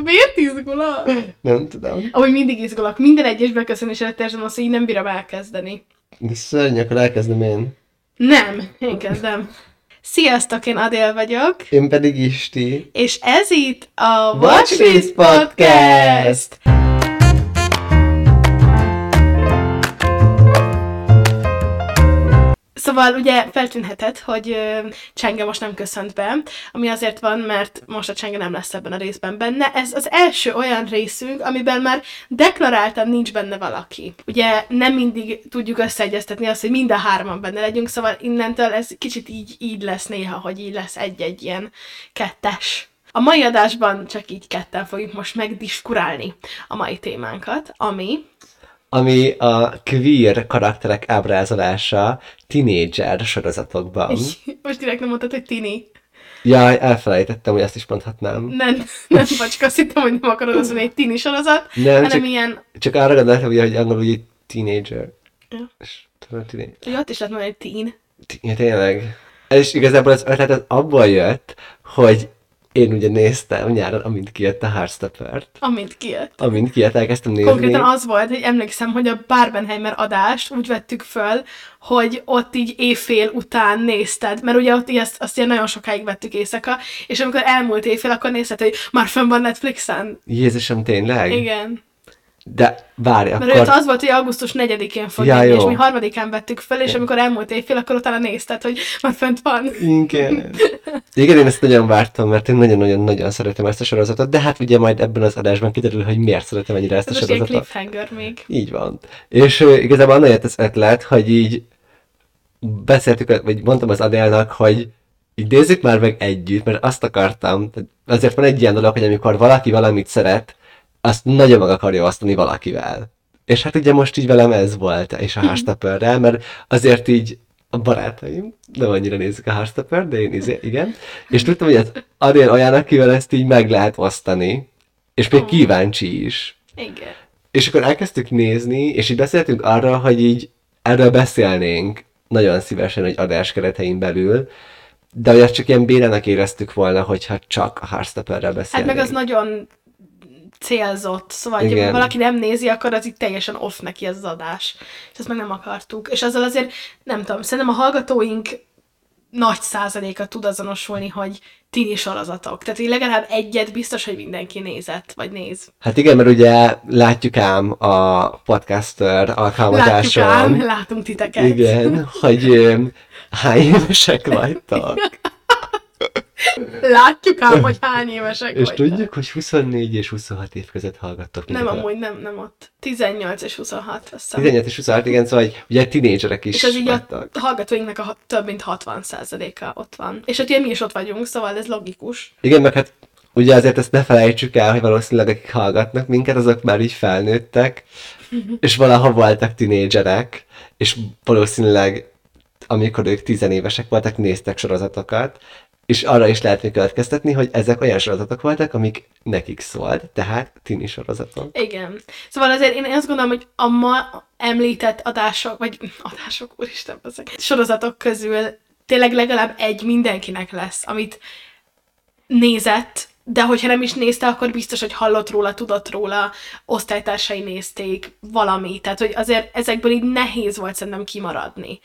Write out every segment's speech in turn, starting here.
Miért izgulok? Nem tudom. Ahogy mindig izgulok. Minden egyes beköszönés előtt érzem azt, hogy így nem bírom elkezdeni. De szörny, akkor elkezdem én. Nem, én kezdem. Sziasztok, én Adél vagyok, Én pedig Isti. és ez itt a Watchlist Watchlist Podcast! Podcast! Szóval ugye feltűnhetett, hogy Csenge most nem köszönt be, ami azért van, mert most a Csenge nem lesz ebben a részben benne. Ez az első olyan részünk, amiben már deklaráltan nincs benne valaki. Ugye nem mindig tudjuk összeegyeztetni azt, hogy mind a hárman benne legyünk, szóval innentől ez kicsit így, így lesz néha, hogy így lesz egy-egy ilyen kettes. A mai adásban csak így ketten fogjuk most megdiskurálni a mai témánkat, ami Ami a queer karakterek ábrázolása tinédzser sorozatokban. most direkt nem mondtad, hogy tini. Jaj, elfelejtettem, hogy ezt is mondhatnám. Nem, nem vagy, azt hittem, hogy nem akarod mondani, egy tini sorozat, Nem, hanem csak, ilyen, csak arra gondoltam, hogy hogy angolul így teenager. Ja. És tudod, teenager. hogy ott is lehet mondani, hogy teen. Ja, tényleg. És igazából az ötlet az abból jött, hogy én ugye néztem nyáron, amint kijött a Heartstopper-t. Amint kijött. Amint kijött, elkezdtem nézni. Konkrétan az volt, hogy emlékszem, hogy a Barbenheimer adást úgy vettük föl, hogy ott így éjfél után nézted, mert ugye ott így azt, azt ilyen nagyon sokáig vettük éjszaka, és amikor elmúlt éjfél, akkor nézted, hogy már fönn van Netflixen. Jézusom, tényleg? Igen. De várj, Mert akkor... ott az volt, hogy augusztus 4-én fog Ja, jó. és mi harmadikán vettük föl, és amikor elmúlt éjfél, akkor utána nézted, hogy már fönt van. Igen. Igen, én ezt nagyon vártam, mert én nagyon-nagyon-nagyon szeretem ezt a sorozatot, de hát ugye majd ebben az adásban kiderül, hogy miért szeretem ennyire ezt a Ez sorozatot. cliffhanger még. Így van. És ö, igazából annál jött az ötlet, hogy így beszéltük, vagy mondtam az Adélnak, hogy így nézzük már meg együtt, mert azt akartam, azért van egy ilyen dolog, hogy amikor valaki valamit szeret, azt nagyon meg akarja osztani valakivel. És hát ugye most így velem ez volt, és a Heartstopperrel, mert azért így a barátaim nem annyira nézik a Heartstopper, de én izé, igen. És tudtam, hogy az Adél olyan, akivel ezt így meg lehet osztani, és még kíváncsi is. Igen. És akkor elkezdtük nézni, és így beszéltünk arra, hogy így erről beszélnénk nagyon szívesen egy adás keretein belül, de hogy azt csak ilyen bénának éreztük volna, hogyha csak a Heartstopperrel Hát beszélnénk. meg az nagyon célzott, szóval, hogy Igen. ha valaki nem nézi, akkor az itt teljesen off neki ez az adás. És ezt meg nem akartuk. És azzal azért, nem tudom, szerintem a hallgatóink nagy százaléka tud azonosulni, hogy tini sorozatok. Tehát így legalább egyet biztos, hogy mindenki nézett, vagy néz. Hát igen, mert ugye látjuk ám a podcaster Látjuk alkalmazáson, ám, látunk titeket. igen, hogy hány évesek vagytok. Látjuk ám, hogy hány évesek És vagytok. tudjuk, hogy 24 és 26 év között hallgattok Nem, minket. amúgy nem, nem ott. 18 és 26, azt hiszem. 18 és 26, igen, szóval hogy ugye tinédzserek is És az így a hallgatóinknak a több mint 60%-a ott van. És hát ugye mi is ott vagyunk, szóval ez logikus. Igen, meg hát ugye azért ezt ne felejtsük el, hogy valószínűleg akik hallgatnak minket, azok már így felnőttek, és valaha voltak tinédzserek, és valószínűleg amikor ők tizenévesek voltak, néztek sorozatokat, és arra is lehet még következtetni, hogy ezek olyan sorozatok voltak, amik nekik szólt, tehát tini sorozatok. Igen. Szóval azért én azt gondolom, hogy a ma említett adások, vagy adások, úristen, ezek, sorozatok közül tényleg legalább egy mindenkinek lesz, amit nézett, de hogyha nem is nézte, akkor biztos, hogy hallott róla, tudott róla, osztálytársai nézték, valami. Tehát, hogy azért ezekből így nehéz volt szerintem kimaradni.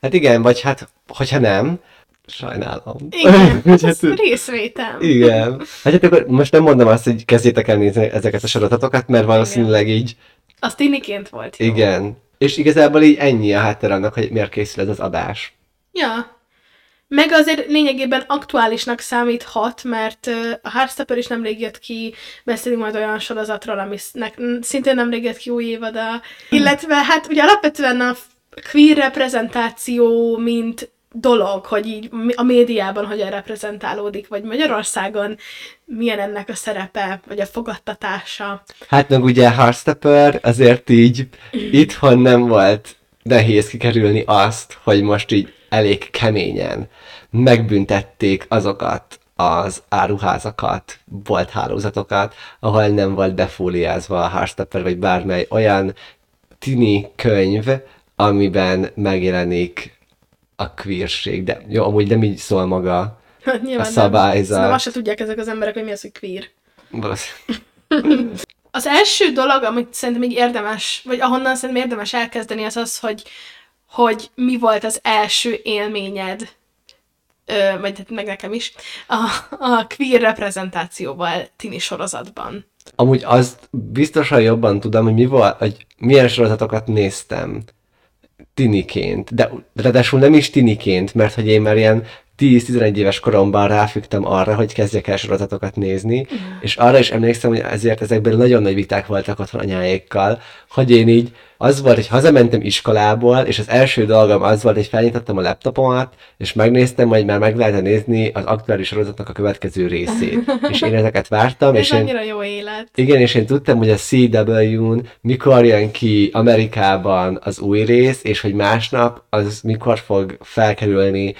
Hát igen, vagy hát, hogyha nem, sajnálom. Igen, Hogy ez hát- részvétem. Igen. Hát, hát akkor most nem mondom azt, hogy kezdjétek el nézni ezeket a sorozatokat, mert valószínűleg így, Az tiniként volt jó. igen. És igazából így ennyi a háttér annak, hogy miért készül ez az adás. Ja. Meg azért lényegében aktuálisnak számíthat, mert a Heartstopper is nemrég jött ki, beszélünk majd olyan sorozatról, ami sz- szintén nemrég jött ki új évada. Illetve hát ugye alapvetően a queer reprezentáció, mint dolog, hogy így a médiában hogyan reprezentálódik, vagy Magyarországon milyen ennek a szerepe, vagy a fogadtatása. Hát meg ugye Heartstopper azért így itthon nem volt nehéz kikerülni azt, hogy most így elég keményen megbüntették azokat az áruházakat, volt hálózatokat, ahol nem volt befóliázva a Heartstopper, vagy bármely olyan tini könyv, amiben megjelenik a queerség, de jó, amúgy nem így szól maga Hát nyilván A szabályzat. Nem. Azt se tudják ezek az emberek, hogy mi az, hogy queer. Az első dolog, amit szerintem így érdemes, vagy ahonnan szerintem érdemes elkezdeni, az az, hogy, hogy mi volt az első élményed, ö, vagy hát meg nekem is, a, a queer reprezentációval tini sorozatban. Amúgy azt biztosan jobban tudom, hogy mi volt, hogy milyen sorozatokat néztem tiniként, de ráadásul nem is tiniként, mert hogy én már ilyen 10-11 éves koromban ráfügtem arra, hogy kezdjek el sorozatokat nézni, és arra is emlékszem, hogy ezért ezekben nagyon nagy viták voltak otthon anyáékkal, hogy én így az volt, hogy hazamentem iskolából, és az első dolgom az volt, hogy felnyitottam a laptopomat, és megnéztem, hogy már meg lehet nézni az aktuális sorozatnak a következő részét. És én ezeket vártam, Ez és én, annyira jó élet. igen, és én tudtam, hogy a CW-n mikor jön ki Amerikában az új rész, és hogy másnap az mikor fog felkerülni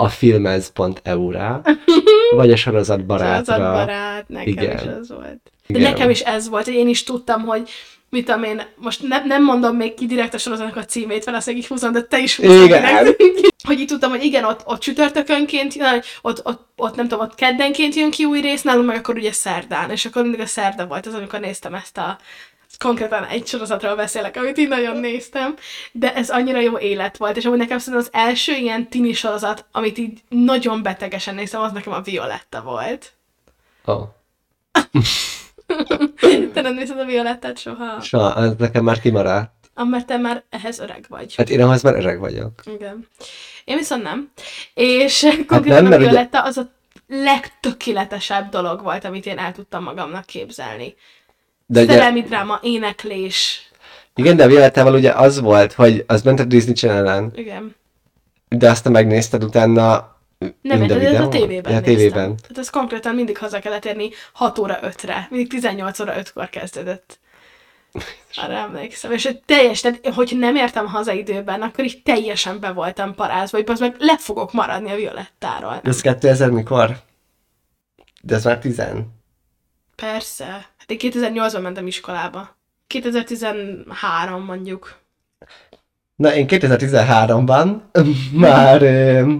a filmez.eu-ra, vagy a sorozat barátra. Sorozatbarát, nekem Igen. is ez volt. De Igen. nekem is ez volt, én is tudtam, hogy mit tudom én, most ne, nem mondom még ki direkt a sorozatnak a címét, valószínűleg így húzom, de te is Igen. direkt. Hogy így tudtam, hogy igen, ott, ott csütörtökönként, ott, ott, ott, nem tudom, ott keddenként jön ki új rész, nálunk meg akkor ugye szerdán, és akkor mindig a szerda volt az, amikor néztem ezt a konkrétan egy sorozatról beszélek, amit így nagyon néztem, de ez annyira jó élet volt, és amúgy nekem szerintem az első ilyen tini sorozat, amit így nagyon betegesen néztem, az nekem a Violetta volt. Oh. Te nem nézed a Violettát soha? Sa, ez nekem már kimaradt. Ah, mert te már ehhez öreg vagy. Hát én ahhoz már öreg vagyok. Igen. Én viszont nem. És konkrétan nem, a mert ugye- Violetta az a legtökéletesebb dolog volt, amit én el tudtam magamnak képzelni. De ugye, Szerelmi dráma, éneklés. igen, de a Violettával ugye az volt, hogy az ment a Disney Channel-en, Igen. de azt te megnézted utána Nem, mind de ez a tévében Ja, néztem. tévében. Tehát ez konkrétan mindig haza kellett érni 6 óra 5-re. Mindig 18 óra 5-kor kezdődött. Arra emlékszem. És hogy teljes, tehát, hogy nem értem haza időben, akkor így teljesen be voltam parázva, hogy az meg le fogok maradni a Violettáról. Ez 2000 mikor? De ez már 10. Persze. Én 2008-ban mentem iskolába. 2013 mondjuk. Na, én 2013-ban már,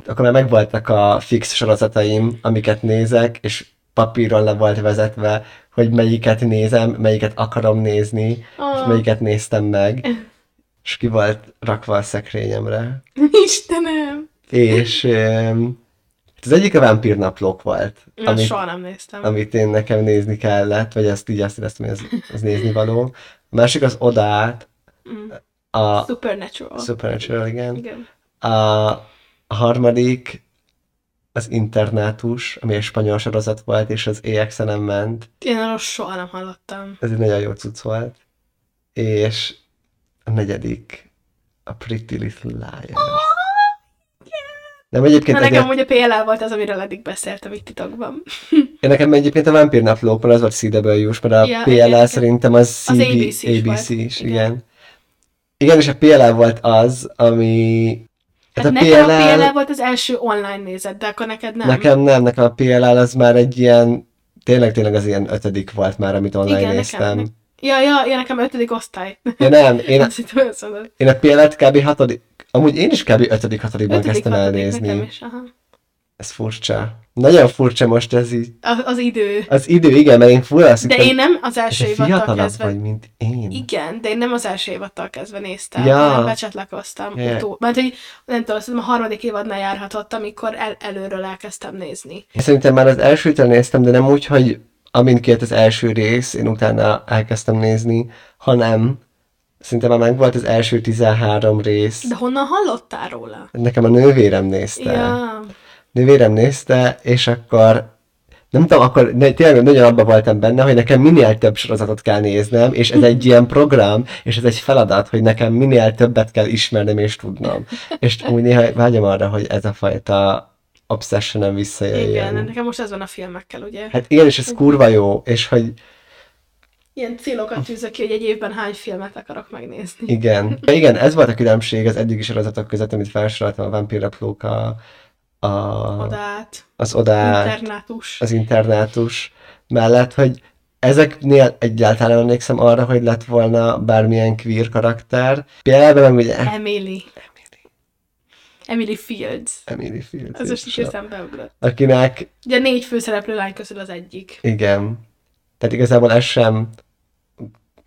akkor már megvoltak a fix sorozataim, amiket nézek, és papíron le volt vezetve, hogy melyiket nézem, melyiket akarom nézni, és Ah. melyiket néztem meg, és ki volt rakva a szekrényemre. Istenem! És az egyik a vámpírnaplók volt, Amit, amit, soha nem néztem. amit én nekem nézni kellett, vagy azt így azt éreztem, hogy az, az nézni való. A másik az Odát, Mm. a Supernatural. Supernatural, igen. Igen. A, a harmadik az Internátus, ami egy spanyol sorozat volt, és az EXN-en ment. Én arról soha nem hallottam. Ez egy nagyon jó cucc volt. És a negyedik a Pretty Little Liars. Nem egyébként Na nekem ugye PLL volt az, amiről eddig beszéltem itt titokban. én nekem egyébként a Vampír Naplókban az volt CW-s, mert a Ja, PLL igen. szerintem az, CB, Az ABC is. ABC is, Igen. igen. Igen, és a PLL volt az, ami... Hát a nekem a PLL volt az első online nézet, de akkor neked nem. Nekem nem, nekem a PLL az már egy ilyen, tényleg tényleg az ilyen ötödik volt már, amit online Igen, néztem. nekem. Ja, ja, ja, nekem ötödik osztály. Ja nem, én, én a PLL-t kb. hatodik, amúgy én is kb. ötödik, hatodikban Ötödik, kezdtem el hatodik, nézni. nekem is, aha. Ez furcsa. Nagyon furcsa most ez így. Az, az idő. Az idő, igen, mert én full azt De hittem, én nem az első évattal kezdve. vagy, mint én. Igen, de én nem az első évattal kezdve néztem, Ja. hanem becsatlakoztam. Utó... Mert hogy nem tudom, szerintem a harmadik évadnál járhatott, amikor el, előről elkezdtem nézni. Én szerintem már az elsőtől néztem, de nem úgy, hogy amint kijött az első rész, én utána elkezdtem nézni, hanem szerintem már megvolt az első 13 rész. De honnan hallottál róla? Nekem a nővérem nézte. Ja. nővérem nézte, és akkor nem tudom, akkor ne, tényleg nagyon abban voltam benne, hogy nekem minél több sorozatot kell néznem, és ez egy ilyen program, és ez egy feladat, hogy nekem minél többet kell ismernem és tudnom. És úgy néha vágyom arra, hogy ez a fajta obsessionem visszajöjjön. Igen, nekem most ez van a filmekkel, ugye? Hát igen, és ez kurva jó, és hogy Ilyen célokat tűzök ki, hogy egy évben hány filmet akarok megnézni. igen. Igen, ez volt a különbség az eddigi sorozatok között, amit felsoroltam, a Vampiraplók, a, a, Odát, az Odát, internátus. az internátus mellett, hogy ezeknél egyáltalán emlékszem arra, hogy lett volna bármilyen queer karakter. Például meg ugye Emily. Emily Fields. Emily Fields Ez most is, is eszembe ugrott. akinek, Ugye négy főszereplő lány közül az egyik. igen, Tehát igazából ez sem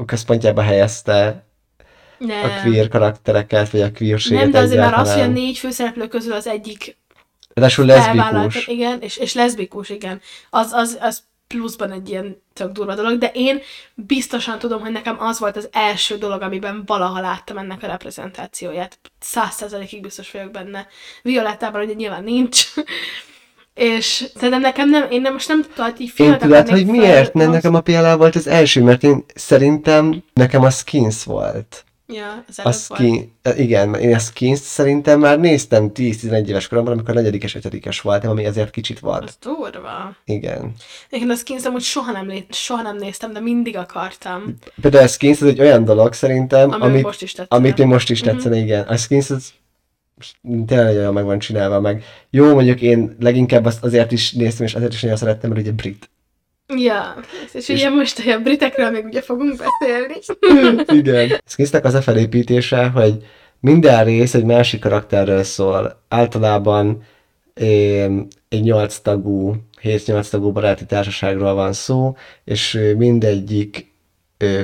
központjába helyezte Nem. a queer karaktereket, vagy a queerséget nem, de azért már az, hogy a négy főszereplő közül az egyik Ráadásul leszbikus. igen, és, és leszbikus, igen. Az, az, az pluszban egy ilyen tök durva dolog, de én biztosan tudom, hogy nekem az volt az első dolog, amiben valaha láttam ennek a reprezentációját. Száz százalékig biztos vagyok benne. Violettában ugye nyilván nincs. És szerintem nekem nem, én nem, most nem hogy így Én tudod, hogy fel- miért? Nem nekem a PLA volt az első, mert én szerintem nekem a Skins volt. Ja, az A előbb volt. skin, igen, én a skins szerintem már néztem 10-11 éves koromban, amikor negyedikes, ötödikes voltam, ami azért kicsit vad. Az durva. Igen. Én a skins amúgy soha nem, lé- soha nem néztem, de mindig akartam. Például a skins az egy olyan dolog szerintem, Ami amit, most is tetszene. amit még most is Mhm. tetszene, igen. A skins az tényleg olyan meg van csinálva, meg jó, mondjuk én leginkább azt azért is néztem, és azért is nagyon szerettem, mert ugye brit. Ja, és, ugye most a britekről még ugye fogunk beszélni. Igen. Skinsnek az a felépítése, hogy minden rész egy másik karakterről szól. Általában egy 8 tagú, 7-8 tagú baráti társaságról van szó, és mindegyik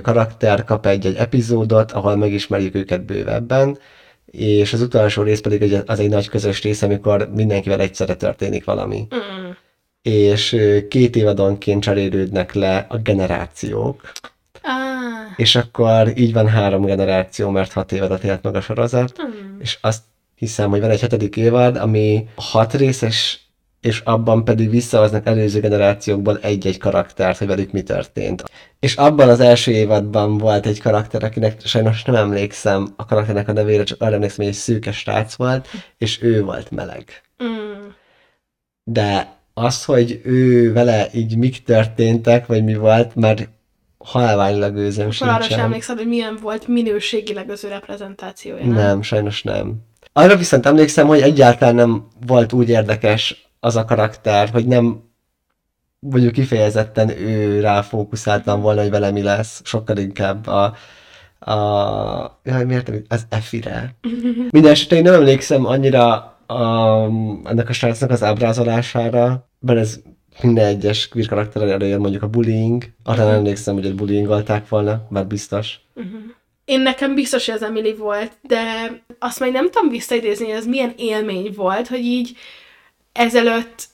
karakter kap egy-egy epizódot, ahol megismerjük őket bővebben, és az utolsó rész pedig az egy nagy közös rész, amikor mindenkivel egyszerre történik valami. Mm. És két évadonként cserélődnek le a generációk, Ah, és akkor így van három generáció, mert hat évadat élt meg a sorozat, hmm. és azt hiszem, hogy van egy hetedik évad, ami hat részes, és abban pedig visszahoznak előző generációkból egy-egy karaktert, hogy velük mi történt. És abban az első évadban volt egy karakter, akinek sajnos nem emlékszem a karakternek a nevére, csak arra emlékszem, hogy egy szűke srác volt, és ő volt meleg. Mm. De az, hogy ő vele így mik történtek, vagy mi volt, már halványlag őzem Akkor arra sem sincsen. emlékszed, hogy milyen volt minőségileg az ő reprezentációja. Nem, sajnos nem. Arra viszont emlékszem, hogy egyáltalán nem volt úgy érdekes az a karakter, hogy nem mondjuk kifejezetten ő rá fókuszáltam volna, hogy vele mi lesz, sokkal inkább a, a jaj, miért az Effire. Minden esetre én nem emlékszem annyira a, ennek a srácnak az ábrázolására, mert ez minden egyes queer karakter előjön mondjuk a bullying, arra nem emlékszem, hogy ott bullyingolták volna, bár biztos. Én nekem biztos, hogy az Emily volt, de azt még nem tudom visszaidézni, hogy ez milyen élmény volt, hogy így ezelőtt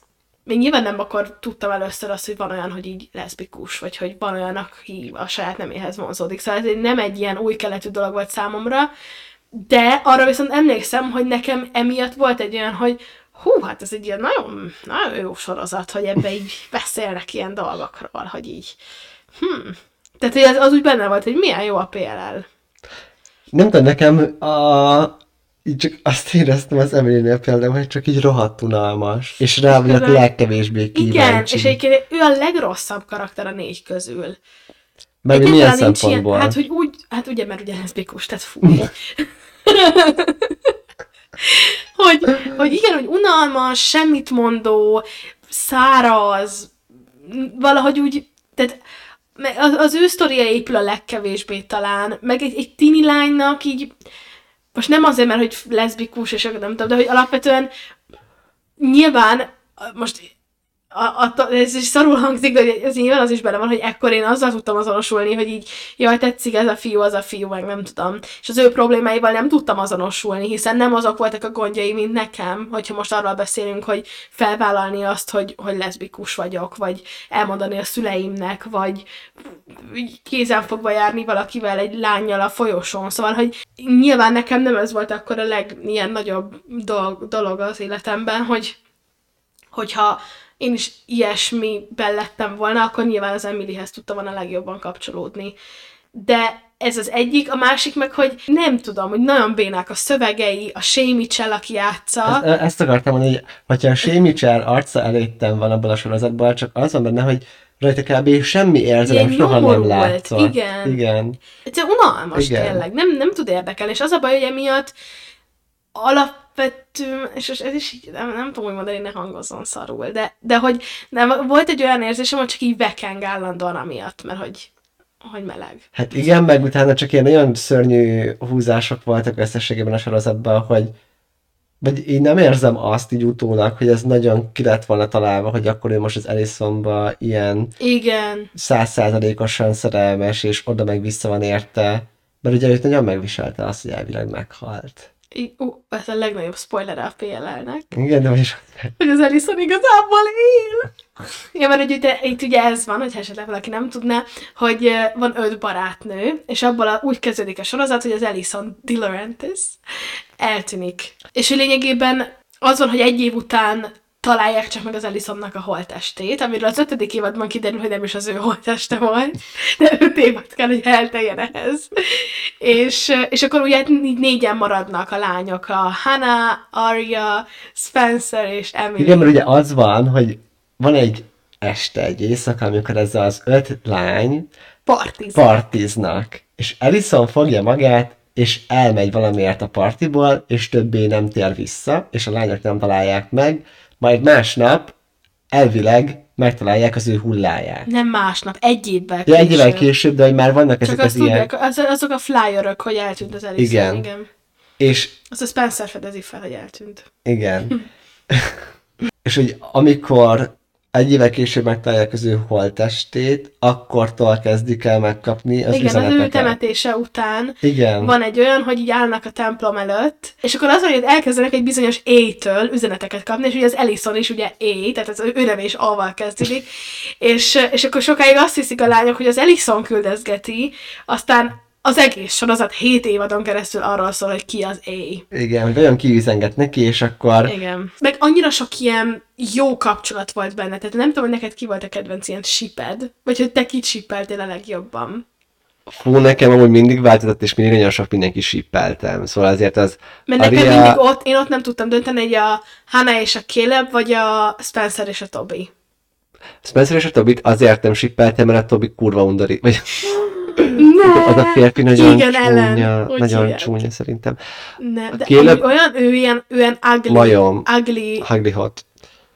még nyilván nem akkor tudtam először azt, hogy van olyan, hogy így leszbikus, vagy hogy van olyan, aki a saját neméhez vonzódik. Szóval ez nem egy ilyen új keletű dolog volt számomra, de arra viszont emlékszem, hogy nekem emiatt volt egy olyan, hogy hú, hát ez egy ilyen nagyon, nagyon jó sorozat, hogy ebbe így beszélnek ilyen dolgokról, hogy így, hm. Tehát az, az úgy benne volt, hogy milyen jó a PLL. Nem tudom, nekem a... így csak azt éreztem az Emily-nél például, hogy csak így rohadt unalmas. És rá vagyok közben- legkevésbé kíváncsi. Igen, és egyébként ő a legrosszabb karakter a négy közül. Mert milyen Egyáltalán nincs szempontból? Ilyen, hát, hogy úgy, hát ugye, mert ugye leszbikus, tehát fú. hogy, hogy igen, hogy unalmas, semmit mondó, száraz, valahogy úgy, tehát az, az ő sztoria épül a legkevésbé talán, meg egy, egy tini lánynak így, most nem azért, mert hogy leszbikus, és akkor nem tudom, de hogy alapvetően nyilván most a, a, ez is szarul hangzik, de ez nyilván az is benne van, hogy ekkor én azzal tudtam azonosulni, hogy így, jaj, tetszik ez a fiú, az a fiú, meg nem tudom. És az ő problémáival nem tudtam azonosulni, hiszen nem azok voltak a gondjai, mint nekem, hogyha most arról beszélünk, hogy felvállalni azt, hogy, hogy leszbikus vagyok, vagy elmondani a szüleimnek, vagy kézenfogva járni valakivel, egy lányjal a folyosón. Szóval, hogy nyilván nekem nem ez volt akkor a leg ilyen nagyobb dolog, dolog az életemben, hogy hogyha én is ilyesmiben lettem volna, akkor nyilván az Emilyhez tudtam volna legjobban kapcsolódni. De ez az egyik, a másik meg, hogy nem tudom, hogy nagyon bénák a szövegei, a Shay Mitchell, aki játsza. Ezt, ezt akartam mondani, hogy hogyha a Shay Mitchell arca előttem van abban a sorozatban, csak az van benne, hogy rajta kb. semmi érzelem Ilyen soha nem látszott. igen. Igen. Egyszerűen unalmas Igen. tényleg, nem, nem tud érdekelni, és az a baj, hogy emiatt alapvető, és ez is így, nem, nem tudom úgy mondani, ne hangozzon szarul, de, de hogy nem, volt egy olyan érzésem, hogy csak így vekeng állandóan amiatt, mert hogy, hogy meleg. Hát igen, meg utána csak ilyen nagyon szörnyű húzások voltak összességében a sorozatban, hogy vagy én nem érzem azt így utólag, hogy ez nagyon ki lett volna találva, hogy akkor ő most az Ellisonba ilyen Igen. százszázalékosan szerelmes, és oda meg vissza van érte, mert ugye őt nagyon megviselte azt, hogy elvileg meghalt. I- Ú, ez a legnagyobb spoiler a PLL-nek. Igen, de is Hogy az Ellison igazából él. Ja, mert ugye, itt ugye ez van, hogy esetleg valaki nem tudná, hogy van öt barátnő, és abból a, úgy kezdődik a sorozat, hogy az Ellison DeLaurentis eltűnik. És hogy lényegében az van, hogy egy év után találják csak meg az Ellisonnak a holttestét, amiről az ötödik évadban kiderül, hogy nem is az ő holtteste volt, de öt évad kell, hogy elteljen ehhez. És, és akkor ugye így négyen maradnak a lányok, a Hannah, Arya, Spencer és Emily. Igen, mert ugye az van, hogy van egy este, egy éjszaka, amikor ez az öt lány Partiz. partiznak, és Ellison fogja magát, és elmegy valamiért a partiból, és többé nem tér vissza, és a lányok nem találják meg, majd másnap elvileg megtalálják az ő hulláját. nem másnap, egy évvel Ja, egy évvel később, de hogy már vannak ezek Csak az azt ilyen... tudják, az, azok a flyerök, hogy eltűnt az Ellison. Igen. igen. És Az a Spencer fedezi fel, hogy eltűnt. Igen. és hogy amikor egy évvel később megtalálják az ő holttestét, akkortól kezdik el megkapni az Igen, az ő temetése után Igen. van egy olyan, hogy így állnak a templom előtt, és akkor az hogy elkezdenek egy bizonyos A-től üzeneteket kapni, és ugye az Ellison is ugye A, tehát az ő neve is A-val kezdődik, és, és akkor sokáig azt hiszik a lányok, hogy az Ellison küldözgeti, aztán az egész sorozat 7 évadon keresztül arról szól, hogy ki az A. Igen, hogy olyan kiüzenget neki, és akkor... Igen. Meg annyira sok ilyen jó kapcsolat volt benne, tehát nem tudom, hogy neked ki volt a kedvenc ilyen siped, vagy hogy te kit sippeltél a legjobban. Fú, nekem amúgy mindig változott, és mindig nagyon sok mindenki sippeltem. Szóval azért az... Mert nekem Aria- mindig ott, én ott nem tudtam dönteni, hogy a Hannah és a Caleb, vagy a Spencer és a Toby. Spencer és a Tobit azért nem sippeltem, mert a Tobi kurva undorít. Vagy Ne! az a férfi nagyon Igen, ellen. csúnya, Úgy nagyon hívják. csúnya szerintem. Ne, de amúgy olyan, ő ilyen, ő ilyen ugly, Majom. ugly, Hugly hot.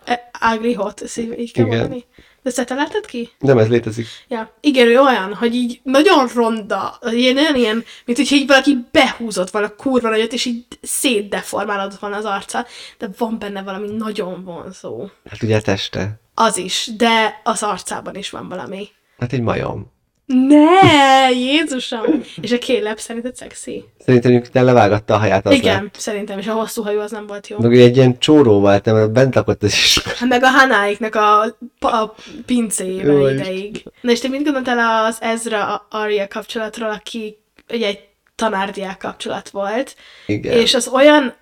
eh, ugly hot, ezt így kell Igen. mondani. De ezt ki? Nem, ez létezik. Ja, igen, ő olyan, hogy így nagyon ronda, ilyen, olyan ilyen, mint hogyha így valaki behúzott vala kurva nagyot, és így szétdeformálódott volna az arca, de van benne valami nagyon vonzó. Hát ugye a teste. Az is, de az arcában is van valami. Hát egy majom. Ne, Jézusom! És a Caleb szerinted szexi? Szerintem ők levágatta a haját az Igen, lett. szerintem, és a hosszú hajú az nem volt jó. Meg egy ilyen csóró volt, mert bent lakott az is. Hát meg a Hanáiknak a, a pincéjében Jó, ideig. Na és te mit gondoltál az Ezra Arya kapcsolatról, aki ugye egy tanárdiák kapcsolat volt, Igen. és az olyan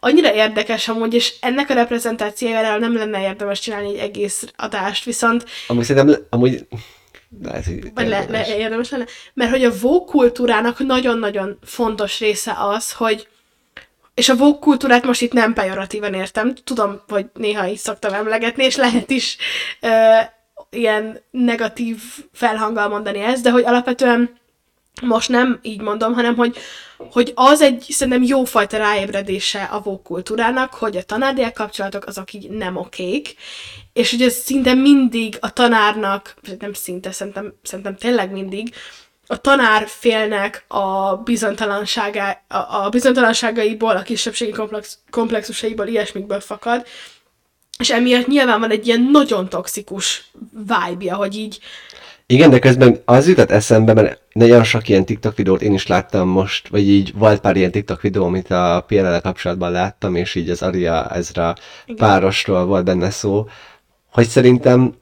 annyira érdekes amúgy, és ennek a reprezentációjára nem lenne érdemes csinálni egy egész adást, viszont Amúgy szerintem, amúgy... Lehet, hogy vagy le, érdemes. érdemes lenne, mert hogy a Vogue kultúrának nagyon-nagyon fontos része az, hogy és a Vogue kultúrát most itt nem pejoratíven értem, tudom, hogy néha így szoktam emlegetni, és lehet is ö, ilyen negatív felhanggal mondani ezt, de hogy alapvetően most nem így mondom, hanem hogy, hogy az egy szerintem jófajta ráébredése a Vogue kultúrának, hogy a tanárdiák kapcsolatok azok így nem okék, és hogy ez szinte mindig a tanárnak, nem szinte, szerintem, szerintem tényleg mindig, a tanár félnek a bizonytalanságá, a, a bizonytalanságaiból, a kisebbségi komplex, komplexusaiból, ilyesmikből fakad, és emiatt nyilván van egy ilyen nagyon toxikus vibe hogy így, Igen, de közben az jutott eszembe, mert nagyon sok ilyen TikTok videót én is láttam most, vagy így volt pár ilyen TikTok videó, amit a PLL kapcsolatban láttam, és így az Aria Ezra Igen. párosról volt benne szó, hogy szerintem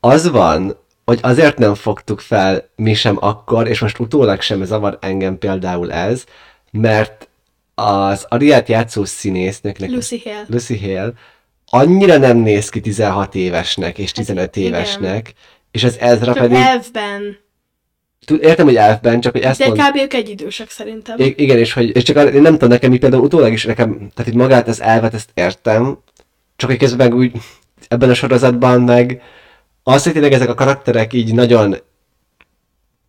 az van, hogy azért nem fogtuk fel mi sem akkor, és most utólag sem zavar engem például ez, mert az Ariát játszó színésznőknek, Lucy Hale. Lucy Hale annyira nem néz ki 16 évesnek és 15 igen. évesnek, és az Ezra Csak pedig... elfben, Értem, hogy elfben, csak hogy ezt de mond... kb. ők egyidősek szerintem. I- igen, és hogy és csak arra- én nem tudom, nekem így például utólag is nekem, tehát így magát az elvet, ezt értem, csak hogy közben úgy ebben a sorozatban meg az, hogy tényleg ezek a karakterek így nagyon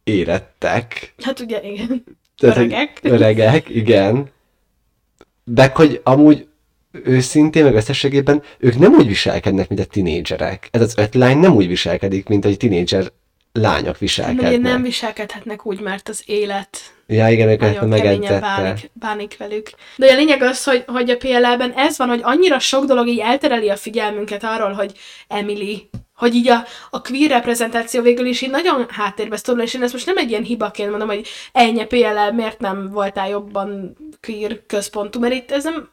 érettek. Hát ugye, igen. Tehát, Öregek. Öregek, igen. De hogy amúgy őszintén, meg összességében ők nem úgy viselkednek, mint a tinédzserek. Ez az öt lány nem úgy viselkedik, mint egy tinédzser lányok Ugye viselkednek. nem viselkedhetnek úgy, mert az élet Ja, igen, nagyon keményen bánik, bánik velük. De a lényeg az, hogy, hogy a PLL-ben ez van, hogy annyira sok dolog így eltereli a figyelmünket arról, hogy Emily, hogy így a, a queer reprezentáció végül is így nagyon háttérbe szorul, és én ezt most nem egy ilyen hibaként mondom, hogy ennyi PLL, miért nem voltál jobban queer központú, mert itt ez nem...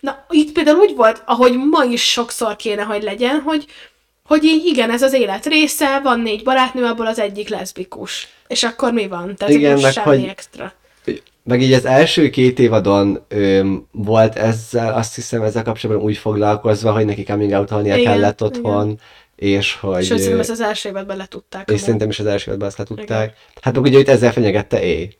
Na, itt például úgy volt, ahogy ma is sokszor kéne, hogy legyen, hogy hogy így igen, ez az élet része, van négy barátnő, abból az egyik leszbikus. És akkor mi van? Tehát Igen, igen, meg semmi hogy- extra. Meg így az első két évadon öm, volt ezzel, azt hiszem ezzel kapcsolatban úgy foglalkozva, hogy neki coming out Igen, kellett otthon, és hogy... Sőt, szerintem ezt az első évadban letudták. és amúgy. szerintem is az első évadban azt letudták. Hát meg ugye itt ezzel fenyegette é.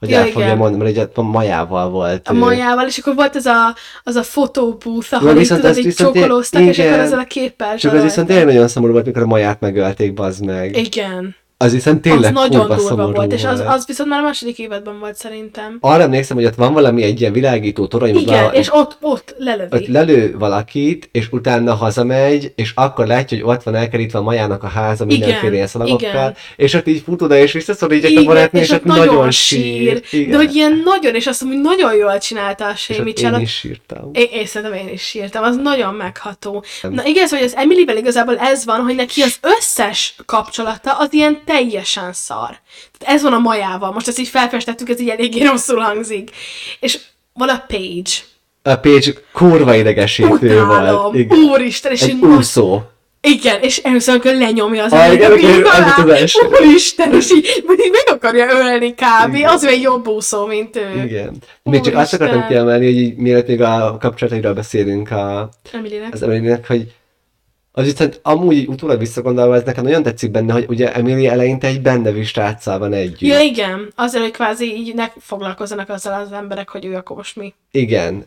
Hogy Ja, el fogja igen. mondani, mert ugye a majával volt. A majával, és akkor volt ez a, az a fotóbúth, ahol így, viszont tudod, így csókolóztak, és igen. akkor ezzel a képpel Csak az viszont tényleg nagyon szomorú volt, mikor a maját megölték, bazd meg. Igen. Az viszont tényleg az nagyon durva szomorú volt, és az, az viszont már a második évadban volt szerintem. Arra emlékszem, hogy ott van valami egy ilyen világító torony, Igen, vala- és ott, ott lelövi. ott lelő valakit, és utána hazamegy, és akkor látja, hogy ott van elkerítve a majának a háza mindenféle Igen, ilyen szalagokkal, igen. és ott így fut oda, és így a Igen, barátnő, és, és ott ott nagyon, nagyon sír. sír. De hogy ilyen nagyon, és azt mondom, hogy nagyon jól csinálta a ott Mitchell. én is sírtam. Én, én szerintem én is sírtam, az nagyon megható. Na igaz, hogy az Emilyvel igazából ez van, hogy neki az összes kapcsolata az ilyen teljesen szar. Tehát ez van a majával. Most ezt így felfestettük, ez így eléggé rosszul hangzik. És van a Page. A Page kurva idegesítő volt. Igen. Úristen, és Egy így úszó. igen, és először, amikor lenyomja az Ah, első. Úristen, és így, így meg akarja ölni kb. Igen. Az egy jobb úszó, mint ő. Igen. Még csak azt akartam kiemelni, hogy így, mielőtt még a kapcsolatairól beszélünk a, Emilynek. az Emilynek, hogy az viszont amúgy utólag visszagondolva, ez nekem nagyon tetszik benne, hogy ugye Emily eleinte egy bennevű sráccal van együtt. Ja, igen. Azért, hogy kvázi így ne foglalkozzanak azzal az emberek, hogy ő akkor most mi. Igen.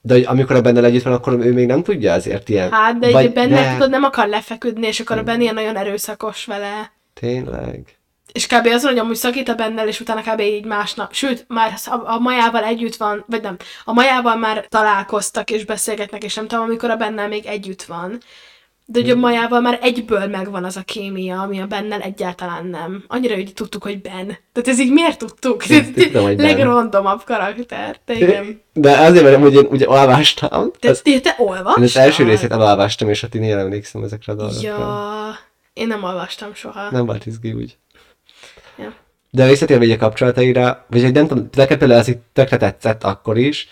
De hogy amikor a bennel együtt van, akkor ő még nem tudja azért ilyen. Hát, de Vagy egy benne, de- tudod, nem akar lefeküdni, és akkor a Benny ilyen nagyon erőszakos vele. Tényleg. És kb. azon, hogy amúgy szakít a bennel, és utána kb. így másnap. Sőt, már a, a majával együtt van, vagy nem, a majával már találkoztak, és beszélgetnek, és nem tudom, amikor a bennel még együtt van. De hogy a majával már egyből megvan az a kémia, ami a bennel egyáltalán nem. Annyira, hogy tudtuk, hogy Ben. Tehát ez így miért tudtuk? Tudtam, hogy. Legrandomabb karakter. De igen. De azért, mert amúgy én ugye olvastam. Te, Az, te, én az első részét elolvastam, és én én emlékszem ezekre a dolgokra. Ja, én nem olvastam soha. Nem volt izgi úgy. Ja. De visszatérve a kapcsolataira, vagy egy nem tudom, neked például ez így tökre tetszett akkor is,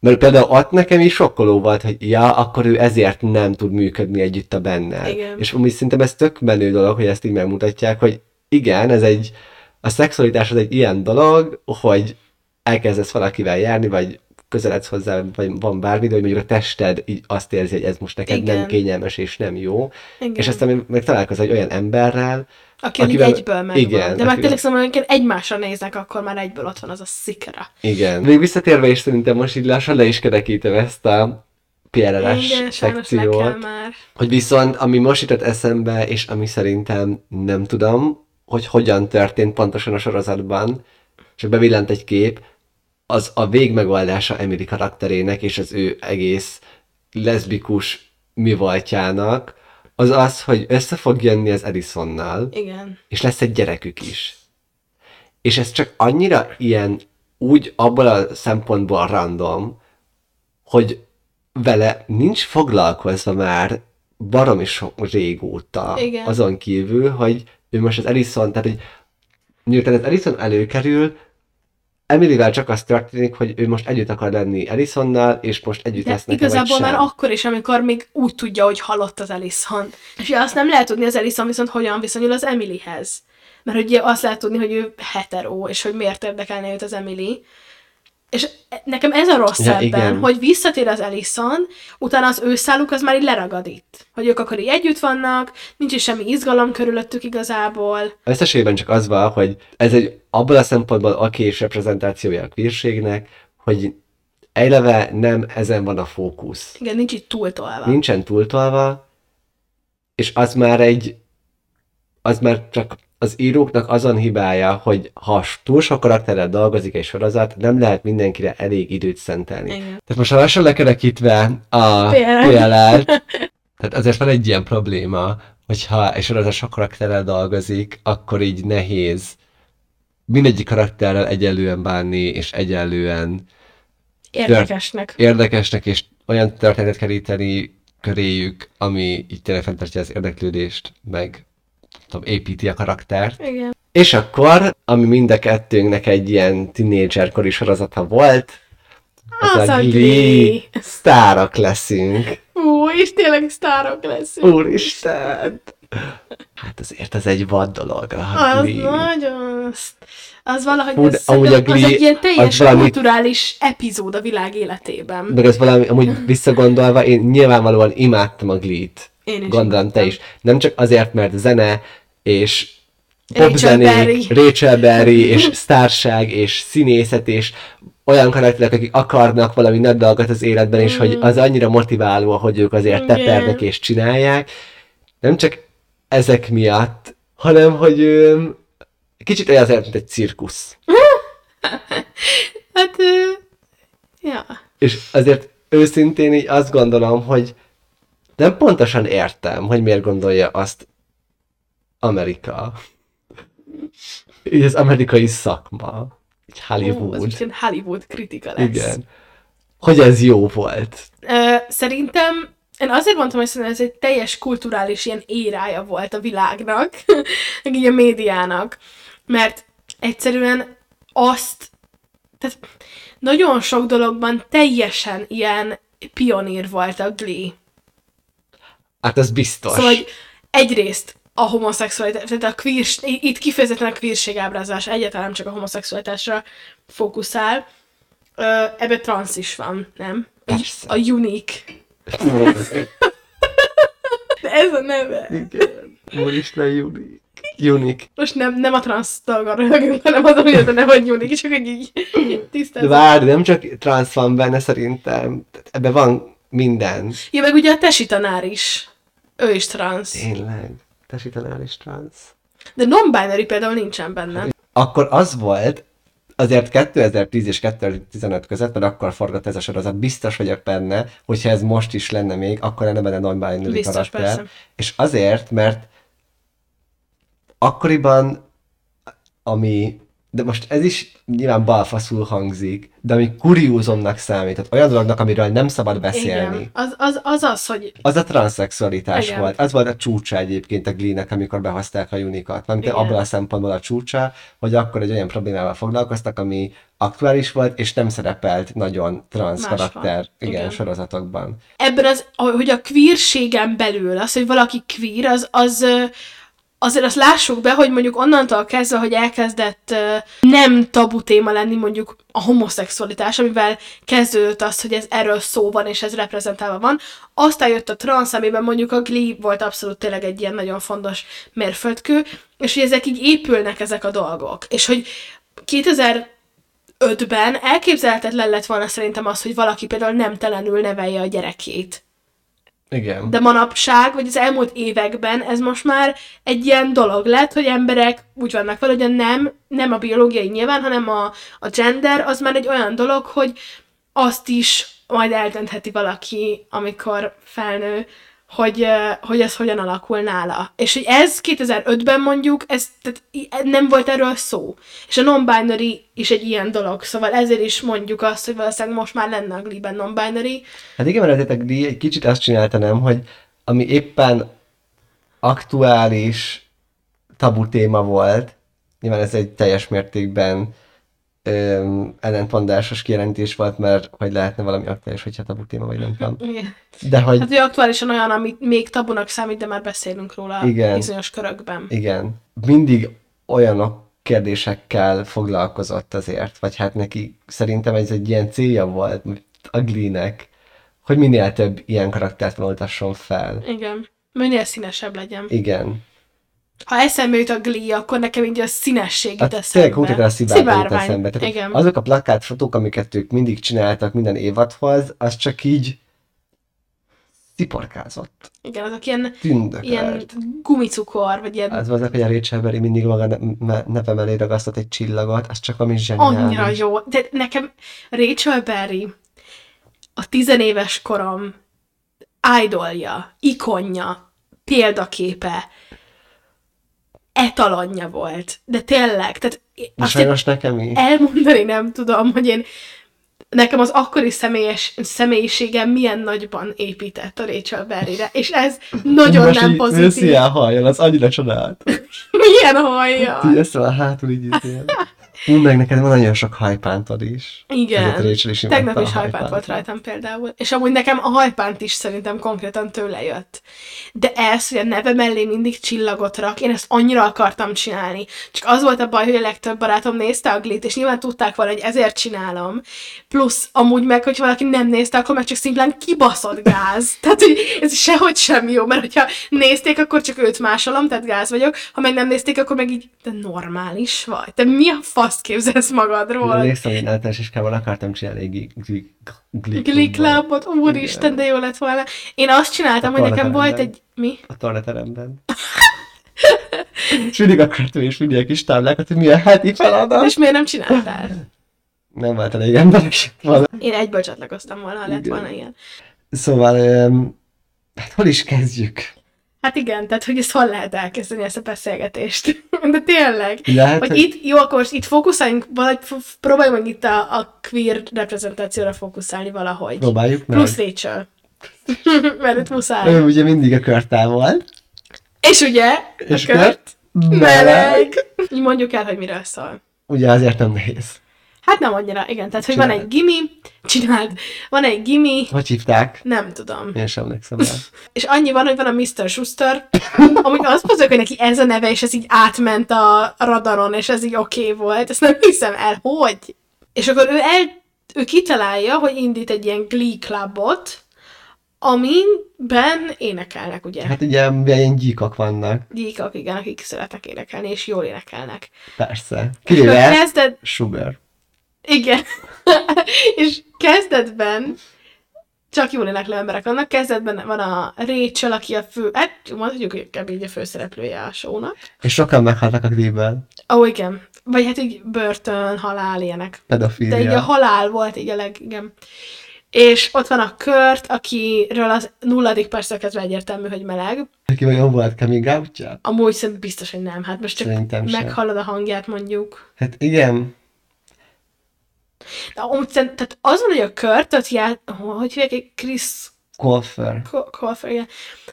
mert például ott nekem is sokkoló volt, hogy ja, akkor ő ezért nem tud működni együtt a bennel. Igen. És amúgy szerintem ez tök menő dolog, hogy ezt így megmutatják, hogy igen, ez egy, a szexualitás az egy ilyen dolog, hogy elkezdesz valakivel járni, vagy közeledsz hozzá, vagy van bármi, de hogy mondjuk a tested így azt érzi, hogy ez most neked Igen. nem kényelmes és nem jó. Igen. És aztán meg találkozol egy olyan emberrel, Aki akivel, egyből megvan. igen, De akivel- tényleg szóval, amikor egymásra néznek, akkor már egyből ott van az a szikra. Igen. Még visszatérve is szerintem most így lassan le is kerekítem ezt a PLL-es szekciót. Hogy viszont, ami most jutott eszembe, és ami szerintem nem tudom, hogy hogyan történt pontosan a sorozatban, csak bevillant egy kép, az a végmegoldása Emily karakterének és az ő egész leszbikus mi voltjának, az az, hogy össze fog jönni az Edisonnal, Igen. és lesz egy gyerekük is. És ez csak annyira ilyen úgy abból a szempontból random, hogy vele nincs foglalkozva már baromi sok régóta Igen. azon kívül, hogy ő most az Ellison, tehát hogy miután az Ellison előkerül, Emilyvel csak az történik, hogy ő most együtt akar lenni Ellisonnal, és most együtt De lesznek igazából már akkor is, amikor még úgy tudja, hogy halott az Ellison. És azt nem lehet tudni az Ellison viszont hogyan viszonyul az Emilyhez. Mert ugye azt lehet tudni, hogy ő hetero, és hogy miért érdekelne őt az Emily. És nekem ez a rossz Ja, ebben, igen. hogy visszatér az Ellison, utána az ő száluk az már így leragad itt. Hogy ők akkor így együtt vannak, nincs is semmi izgalom körülöttük igazából. Összességében csak az van, hogy ez egy abból a szempontból okés reprezentációja a queerségnek, hogy eleve nem ezen van a fókusz. Igen, nincs itt túltolva. Nincsen túltolva, és az már egy, az már csak az íróknak azon hibája, hogy ha túl sok karakterrel dolgozik egy sorozat, nem lehet mindenkire elég időt szentelni. Igen. Tehát most ha lassan lekerekítve a PLL. PLL-t, Tehát azért van egy ilyen probléma, hogyha egy sorozat sok karakterrel dolgozik, akkor így nehéz mindegyik karakterrel egyenlően bánni, és egyenlően Érdekesnek. érdekesnek, és olyan történetet keríteni köréjük, ami így tényleg fenntartja az érdeklődést, meg tudom, építi a karaktert. Igen. És akkor, ami mind a kettőnknek egy ilyen tínédzserkori sorozata volt, Az a Glee. Sztárok leszünk. Ú, és tényleg sztárok leszünk. Úristen! Hát azért ez egy vad dolog. A Az Glee. nagyon... Az valahogy de ez, amúgy a szerintem az Glee egy ilyen az teljes valami- kulturális epizód a világ életében. Meg ez valami, amúgy visszagondolva, én nyilvánvalóan imádtam a Glee-t. Én is Gondolom te imádtam. is. Nem csak azért, mert zene és popzenék. Rachel Berry, és sztárság, és színészet, és olyan karakterek, akik akarnak valami nagy dolgot az életben, és hogy az annyira motiváló, hogy ők azért Mm. Igen. tepernek és csinálják. Nem csak ezek miatt, hanem hogy ö, kicsit olyan azért, mint egy cirkusz. Hát, ö, ja. És azért őszintén így azt gondolom, hogy nem pontosan értem, hogy miért gondolja azt Amerika. Így az amerikai szakma. Így Ó, Hollywood. ez most ilyen Hollywood kritika lesz. Igen. Hogy ez jó volt. Ö, szerintem, én azért mondtam, hogy szerintem ez egy teljes kulturális ilyen érája volt a világnak, meg így a médiának, mert egyszerűen azt, tehát nagyon sok dologban teljesen ilyen pionír volt a Glee. Hát ez biztos. Szóval, hogy egyrészt a homoszexualitás, tehát a queer, itt kifejezetten a queerség ábrázolás egyáltalán nem csak a homoszexualitásra fókuszál. Ö, ebbe transz is van, nem? Persze. A unique. De ez a neve. Igen. Úristen, Unik. Unik. Most nem, nem a transz dolgon röhögünk, hanem azon, hogy ez a neve, hogy unique, csak hogy így De tisztázom. várj, nem csak transz van benne szerintem. Ebben van minden. Ja, meg ugye a tesi tanár is. Ő is transz. Tényleg. Tesítanál is transz. De non-binary például nincsen benne. akkor az volt, azért 2010 és 2015 között, mert akkor forgott ez a sorozat, biztos vagyok benne, hogyha ez most is lenne még, akkor lenne benne non-binary Biztos, karakter. persze. És azért, mert akkoriban, ami, de most ez is nyilván balfaszul hangzik, de ami kuriózumnak számított, olyan dolognak, amiről nem szabad beszélni. Igen. Az, az, az az, hogy Az a transzexualitás Igen. volt. Az volt a csúcsa egyébként a Glee-nek, amikor behozták a unikat. Nem abban a szempontból a csúcsa, hogy akkor egy olyan problémával foglalkoztak, ami aktuális volt, és nem szerepelt nagyon transz Máshol. karakter igen, Igen. sorozatokban. ebben az, hogy a queerségen belül, az, hogy valaki queer, az, az azért azt lássuk be, hogy mondjuk onnantól kezdve, hogy elkezdett nem tabu téma lenni mondjuk a homoszexualitás, amivel kezdődött az, hogy ez erről szó van, és ez reprezentálva van, aztán jött a transz, amiben mondjuk a Glee volt abszolút tényleg egy ilyen nagyon fontos mérföldkő, és hogy ezek így épülnek ezek a dolgok. És hogy 2005-ben elképzelhetetlen lett volna szerintem az, hogy valaki például nemtelenül nevelje a gyerekét. Igen. De manapság, vagy az elmúlt években ez most már egy ilyen dolog lett, hogy emberek úgy vannak vele, hogy nem, nem a biológiai nyilván, hanem a, a gender, az már egy olyan dolog, hogy azt is majd eldöntheti valaki, amikor felnő, hogy, hogy ez hogyan alakul nála. És hogy ez 2005-ben mondjuk, ez tehát i- nem volt erről szó. És a non-binary is egy ilyen dolog, szóval ezért is mondjuk azt, hogy valószínűleg most már lenne a Glee-ben non-binary. Hát igen, mert a Glee egy kicsit azt csinálta, nem, hogy ami éppen aktuális tabu téma volt, nyilván ez egy teljes mértékben öm, ellentmondásos kijelentés volt, mert hogy lehetne valami aktuális, hogyha tabu téma, vagy nem tudom. Igen. De hogy Hát, hogy aktuálisan olyan, amit még tabunak számít, de már beszélünk róla Igen. bizonyos körökben. igen, mindig olyanok kérdésekkel foglalkozott azért, vagy hát neki szerintem ez egy ilyen célja volt a Glee-nek, hogy minél több ilyen karaktert vonultasson fel. Igen. Minél színesebb legyen. Igen. Ha eszembe jut a Glee, akkor nekem így a színesség jut Hát eszembe. tényleg konkrétan a szivárvány eszembe. Tehát Igen. azok a plakátfotók, amiket ők mindig csináltak minden évadhoz, az csak így sziporkázott, Igen, azok ilyen, tündökölt. ilyen gumicukor, vagy ilyen Az volt, hogy a Rachel Berry mindig maga ne- neve mellé ragasztott egy csillagot, az csak ami zseniális. annyira jó. De nekem Rachel Berry a tizenéves korom idolja, ikonja, példaképe, etalonja volt. De tényleg, tehát én sajnos nekem is. elmondani nem tudom, hogy én nekem az akkori személyes, személyiségem milyen nagyban épített a Rachel Berryre, és ez nagyon Most nem így pozitív. Őszi ilyen halljon, az annyira csodálatos. Milyen? Így ezt a hátul így izél. Ú, meg neked van nagyon sok hajpántod is. Igen. Is Tegnap is hajpánt volt rajtam például. És amúgy nekem a hajpánt is szerintem konkrétan tőle jött. De ez, hogy a neve mellé mindig csillagot rak, én ezt annyira akartam csinálni. Csak az volt a baj, hogy a legtöbb barátom nézte a glit, és nyilván tudták volna, hogy ezért csinálom. Plusz amúgy meg, hogy valaki nem nézte, akkor meg csak szimplán kibaszott gáz. Tehát, hogy ez sehogy sem jó, mert hogyha nézték, akkor csak őt másolom, tehát gáz vagyok. Ha meg nem nézték, akkor meg így, de normális vagy. Te mi a faszt képzelsz magadról? Emlékszem, én általános iskában akartam csinálni egy gli- gli- gli- Glee Clubot, úristen, de jó lett volna. Én azt csináltam, hogy nekem volt egy... Mi? A tornateremben. és mindig akartam is mindig kis táblákat, hogy milyen heti feladat. És miért nem csináltál? Nem volt elég emberek van. Én egyből csatlakoztam volna, ha lett volna ilyen. Szóval, hát hol is kezdjük? Hát igen, tehát hogy ezt hol lehet elkezdeni, ezt a beszélgetést. De tényleg. Lehet, hogy hogy- itt, jó, akkor most itt fókuszáljunk, valahogy próbáljunk meg itt a, a queer reprezentációra fókuszálni valahogy. Próbáljuk meg. Plusz Rachel. Mert itt muszáj. Ő ugye mindig a körtál volt. És ugye, És a kört meleg. meleg. Így mondjuk el, hogy miről szól. Ugye azért nem nehéz. Hát nem annyira, igen. Tehát, hogy van Csináld. egy gimi, csináld, van egy gimi, Hogy hívták? nem tudom. Én sem emlékszem rá. És annyi van, hogy van a Mr. Schuster, amúgy azt mondjuk, hogy neki ez a neve, és ez így átment a radaron, és ez így oké okay volt. Ezt nem hiszem el, hogy? És akkor ő, el, ő kitalálja, hogy indít egy ilyen Glee Clubot, amiben énekelnek, ugye? Hát ugye ilyen gyíkak vannak. Gyíkak, igen, akik szeretnek énekelni, és jól énekelnek. Persze. Kivéve Sugar. Igen. és kezdetben csak jól éneklő emberek vannak. Kezdetben van a Rachel, aki a fő, hát mondhatjuk, hogy kb. így a főszereplője a show-nak. És sokan meghaltak a Glee-ben. Ó, oh, igen. Vagy hát így börtön, halál, ilyenek. Pedofília. De így a halál volt így a leg, igen. És ott van a Kurt, akiről az nulladik perctől kezdve egyértelmű, hogy meleg. Neki vajon volt coming outja? Amúgy szerintem biztos, hogy nem. Hát most csak Szerintem sem. meghallod a hangját mondjuk. Hát igen. De amúgy tehát az van, hogy a Kurtot ját, hogy hívják, egy Chris Colfer. Colfer, igen.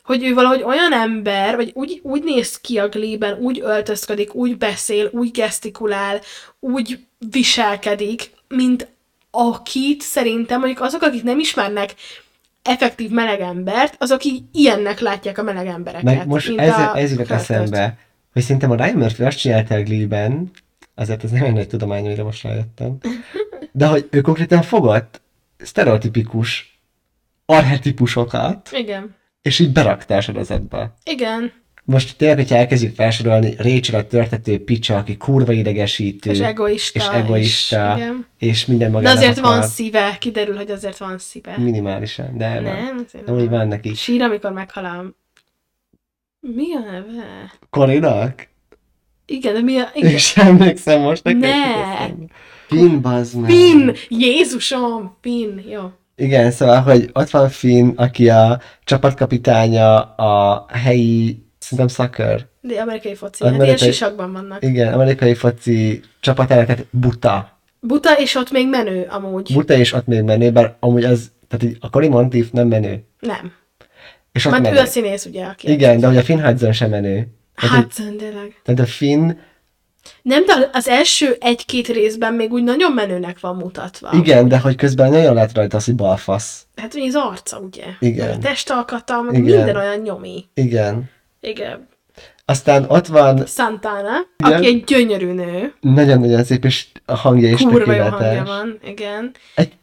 Hogy ő valahogy olyan ember, vagy úgy, úgy néz ki a Glee-ben, úgy öltözködik, úgy beszél, úgy gesztikulál, úgy viselkedik, mint akit szerintem, mondjuk azok, akik nem ismernek effektív meleg embert, azok így ilyennek látják a meleg embereket. Meg most ez, a ez jutott eszembe, hogy szerintem a Ryan Murphy azt csinálta a Glee-ben, azért ez nem egy nagy tudomány, amire most rájöttem, de hogy ő konkrétan fogott sztereotipikus archetipusokat, Igen. és így berakta a sorozatba. Igen. Most tényleg, hogyha elkezdjük felsorolni, Rachel a törtető picsa, aki kurva idegesítő, És egoista. és egoista, És, igen. és minden De magának azért van szíve, kiderül, hogy azért van szíve. Minimálisan, de van. Nem, azért De úgy van neki. Sír, amikor meghal a... Mi a neve? Korinak? Igen, de mi a... Igen. És emlékszem most nekem. Ne! Finn, bazd meg. Finn! Jézusom! Finn! Jó. Igen, szóval, hogy ott van Finn, aki a csapatkapitánya a helyi, szerintem soccer, De amerikai foci. Amerikai- Hát ilyen sisakban vannak. igen, amerikai foci csapatának, tehát buta. Buta, és ott még menő amúgy. Buta és ott még menő, bár amúgy az, tehát így a Cory Monteith nem menő. Nem. És ott Mert ő menő. a színész, ugye, aki... Igen, de hogy a Finn Hudson sem menő. Hát, hogy- tényleg. tehát a Finn, Nem, de az első egy-két részben még úgy nagyon menőnek van mutatva. igen, de hogy közben nagyon lett rajta az, hogy balfasz. Hát ugye az arca, ugye? Igen. Meg A testalkata, meg Igen. minden olyan nyomi. Igen. Igen. Aztán ott van Santana, Igen. aki egy gyönyörű nő. nagyon-nagyon szép, és a hangja is Kurva jó hangja tökéletes. van, igen. Számító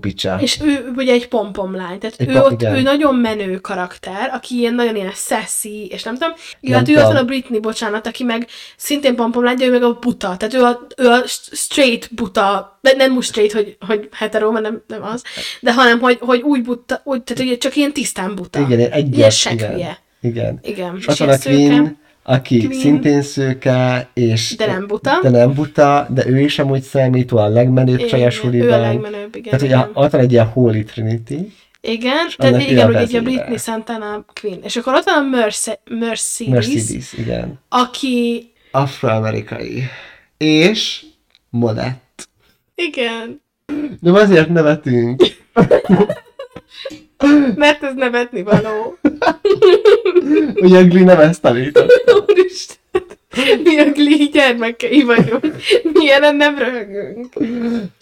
picsa. És ő ugye egy pompomlány, tehát Egy ő, ott, igen. ő nagyon menő karakter, aki ilyen nagyon ilyen sassy, és nem tudom. Nem Hát ő ott van a Britney, bocsánat, aki meg szintén pompomlány, de ő meg a buta. Tehát ő a, ő a straight buta, de nem úgy straight, hogy, hogy hetero, mert nem, nem az, de hanem, hogy, hogy úgy buta, úgy, tehát hogy csak ilyen tisztán buta. Igen, egy Ilyen igen. Igen. Igen. És a. Queen, aki Queen. szintén szőke, és... De nem buta. De nem buta, de ő is amúgy számító a legmenőbb csaj a Igen, Ő a legmenőbb, igen. Tehát, hogy a, ott van egy ilyen Holy Trinity. Igen, tehát igen, a ugye így a. Britney Santana Queen. És akkor ott van a Merce- Mercedes, Mercedes, igen. aki, Afroamerikai. És Molett. igen, De azért nevetünk. mert ez nevetni való. Ugye a Glee nem ezt tanított. Úristen, mi a Glee gyermekei vagyunk. Milyen nem röhögünk.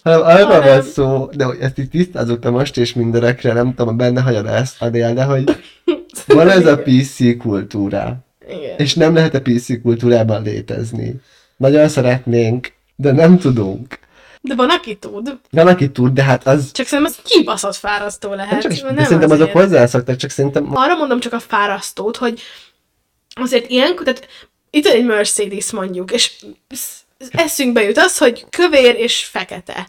Hanem arról Hanem- van szó, de hogy ezt így tisztázzuk be most és mindenekre, nem tudom, benne hagyod ezt, Adél, de hogy van ez a PC kultúra. Igen. És nem lehet a PC kultúrában létezni. Nagyon szeretnénk, de nem tudunk. De van, aki tud. Van, aki tud, de hát az... Csak szerintem az kibaszott fárasztó lehet. Csak, nem de szerintem azért. azok hozzászoktak, csak szerintem... Arra mondom csak a fárasztót, hogy azért ilyenkor, tehát itt egy Mercedes mondjuk, és eszünkbe jut az, hogy kövér és fekete.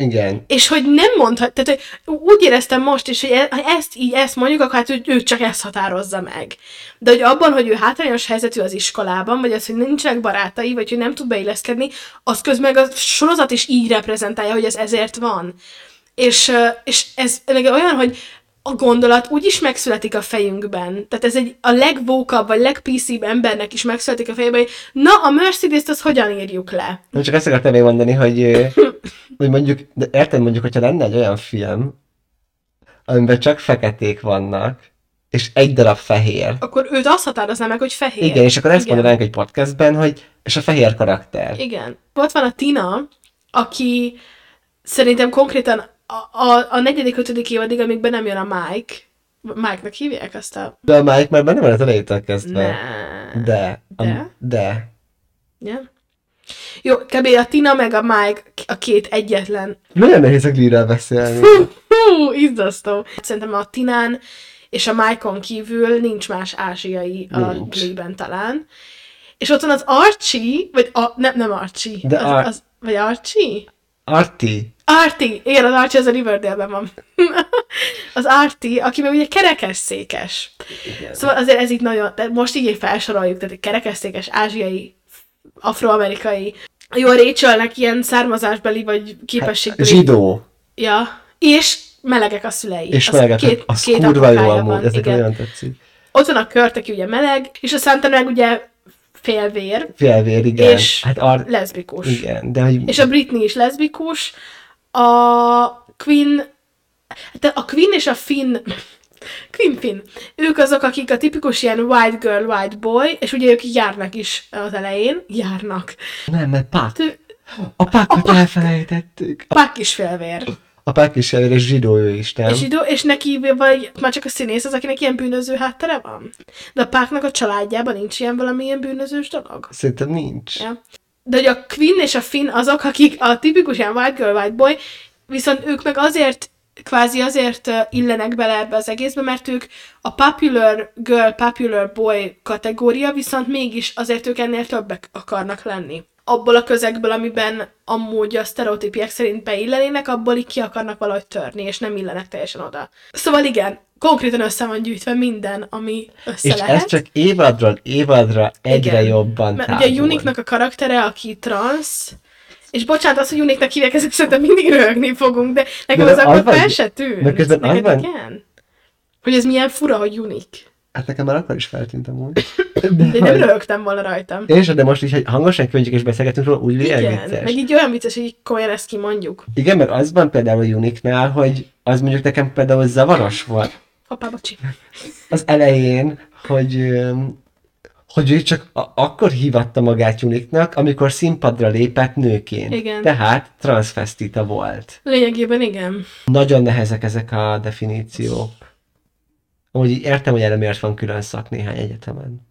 Igen. És hogy nem mondhat, tehát úgy éreztem most is, hogy e- ha ezt így ezt mondjuk, akkor hát ő, ő csak ezt határozza meg. De hogy abban, hogy ő hátrányos helyzetű az iskolában, vagy az, hogy nincsenek barátai, vagy hogy nem tud beilleszkedni, az közben a sorozat is így reprezentálja, hogy ez ezért van. És, és ez meg olyan, hogy a gondolat úgy is megszületik a fejünkben. Tehát ez egy a legvókabb, vagy legpíszibb embernek is megszületik a fejében, hogy na, a Mercedes-t azt hogyan írjuk le? Nem csak ezt akartam még mondani, hogy, hogy mondjuk, de érted mondjuk, hogyha lenne egy olyan film, amiben csak feketék vannak, és egy darab fehér. Akkor őt azt határozná meg, hogy fehér. Igen, és akkor ezt Igen. mondanánk egy podcastben, hogy és a fehér karakter. Igen. Ott van a Tina, aki szerintem konkrétan a, a, a negyedik, ötödik évadig, amíg be nem jön a Mike, Mike-nak hívják azt a... De a Mike már benne van az elejétől kezdve. Ne. De. A, De? de. Ja. Jó, kb. a Tina meg a Mike a két egyetlen. Nagyon nehéz a Glee-ről beszélni. Hú, izzasztó. Szerintem a Tinán és a Mike-on kívül nincs más ázsiai a. Glee-ben talán. És ott van az Archie, vagy a, nem, nem Archie. De az, Ar- az, vagy Archie? Arti. Arti, igen, az Archie az a Riverdale-ben van. az Arti, aki meg ugye kerekesszékes. Igen. Szóval azért ez így nagyon, de most így felsoroljuk, tehát egy kerekesszékes, ázsiai, afroamerikai. Jó, a Rachelnek ilyen származásbeli vagy képességbeli. Zsidó. Ja, és melegek a szülei. És Az melegek. Két, az két kurva jó amúgy, ezek igen. nagyon tetszik. Ott van a Kurt, aki ugye meleg, és a Santa meg ugye félvér, Félvér, igen. És hát ar- leszbikus. igen, de hogy... És a Britney is leszbikus, a Queen, de a Queen és a Finn, Finn, ők azok, akik a tipikus ilyen white girl, white boy, és ugye ők járnak is az elején, járnak. Nem, mert Pak. Ő, A Pakot elfelejtettük. A, Pak is félvér. a Pak is elvér, és zsidó ő is, nem? És, zsidó, és neki vagy már csak a színész az, akinek ilyen bűnöző háttere van? De a Páknak a családjában nincs ilyen valamilyen bűnözős dolog? Szerintem nincs. Ja. De hogy a Queen és a Finn azok, akik a tipikus ilyen white girl, white boy, viszont ők meg azért kvázi azért illenek bele ebbe az egészbe, mert ők a popular girl, popular boy kategória, viszont mégis azért ők ennél többek akarnak lenni. Abból a közegből, amiben amúgy a sztereotípiek szerint beillenének, abból így ki akarnak valahogy törni, és nem illenek teljesen oda. Szóval igen, konkrétan össze van gyűjtve minden, ami össze És lehet. ez csak évadról évadra egyre Igen. jobban Mert tágul. ugye a Unique-nak a karaktere, aki trans, és bocsánat, az, hogy Unique-nak hívják, ezek szerintem mindig röhögni fogunk, de nekem De az akkor fel se tűnt. de közben Neked van- igen? Hogy ez milyen fura, hogy Unique. Hát nekem már akkor is feltűnt amúgy. De én nem hogy- röhögtem volna rajtam. És de most így, hogy hangosan könyvjük és beszélgetünk róla, úgy Igen, vicces. meg így olyan vicces, hogy így komolyan ezt kimondjuk. Igen, mert az van például a Unique-nál, hogy az mondjuk nekem például zavaros volt Hoppá, bocsi. az elején, hogy, hogy ő csak a- akkor hívatta magát Unique-nak, amikor színpadra lépett nőként. Igen. Tehát transvestita volt. Lényegében igen. Nagyon nehezek ezek a definíciók. Amúgy értem, hogy erre miért van külön szak néhány egyetemen.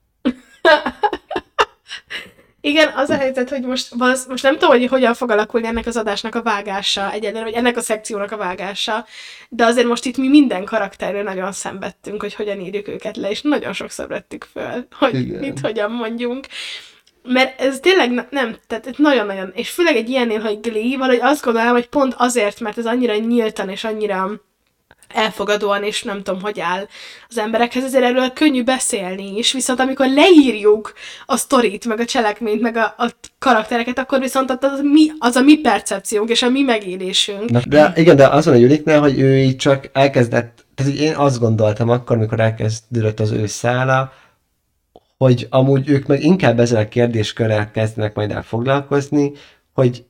Igen, az a helyzet, hogy most, most nem tudom, hogy hogyan fog alakulni ennek az adásnak a vágása egyelőre, vagy ennek a szekciónak a vágása, de azért most itt mi minden karakterről nagyon szenvedtünk, hogy hogyan írjuk őket le, és nagyon sokszor vettük föl, hogy Igen. mit hogyan mondjunk. Mert ez tényleg nem, tehát nagyon-nagyon, és főleg egy ilyennél, hogy Glee, valahogy azt gondolom, hogy pont azért, mert ez annyira nyíltan és annyira elfogadóan, és nem tudom, hogy áll az emberekhez, ezért erről könnyű beszélni is, viszont amikor leírjuk a sztorit, meg a cselekményt, meg a, a karaktereket, akkor viszont az, mi, az a mi percepciónk, és a mi megélésünk. Na, de igen, de azon a Uniknál, hogy ő így csak elkezdett, tehát én azt gondoltam akkor, amikor elkezdődött az ő szála, hogy amúgy ők meg inkább ezzel a kérdéskörrel kezdenek majd el foglalkozni, hogy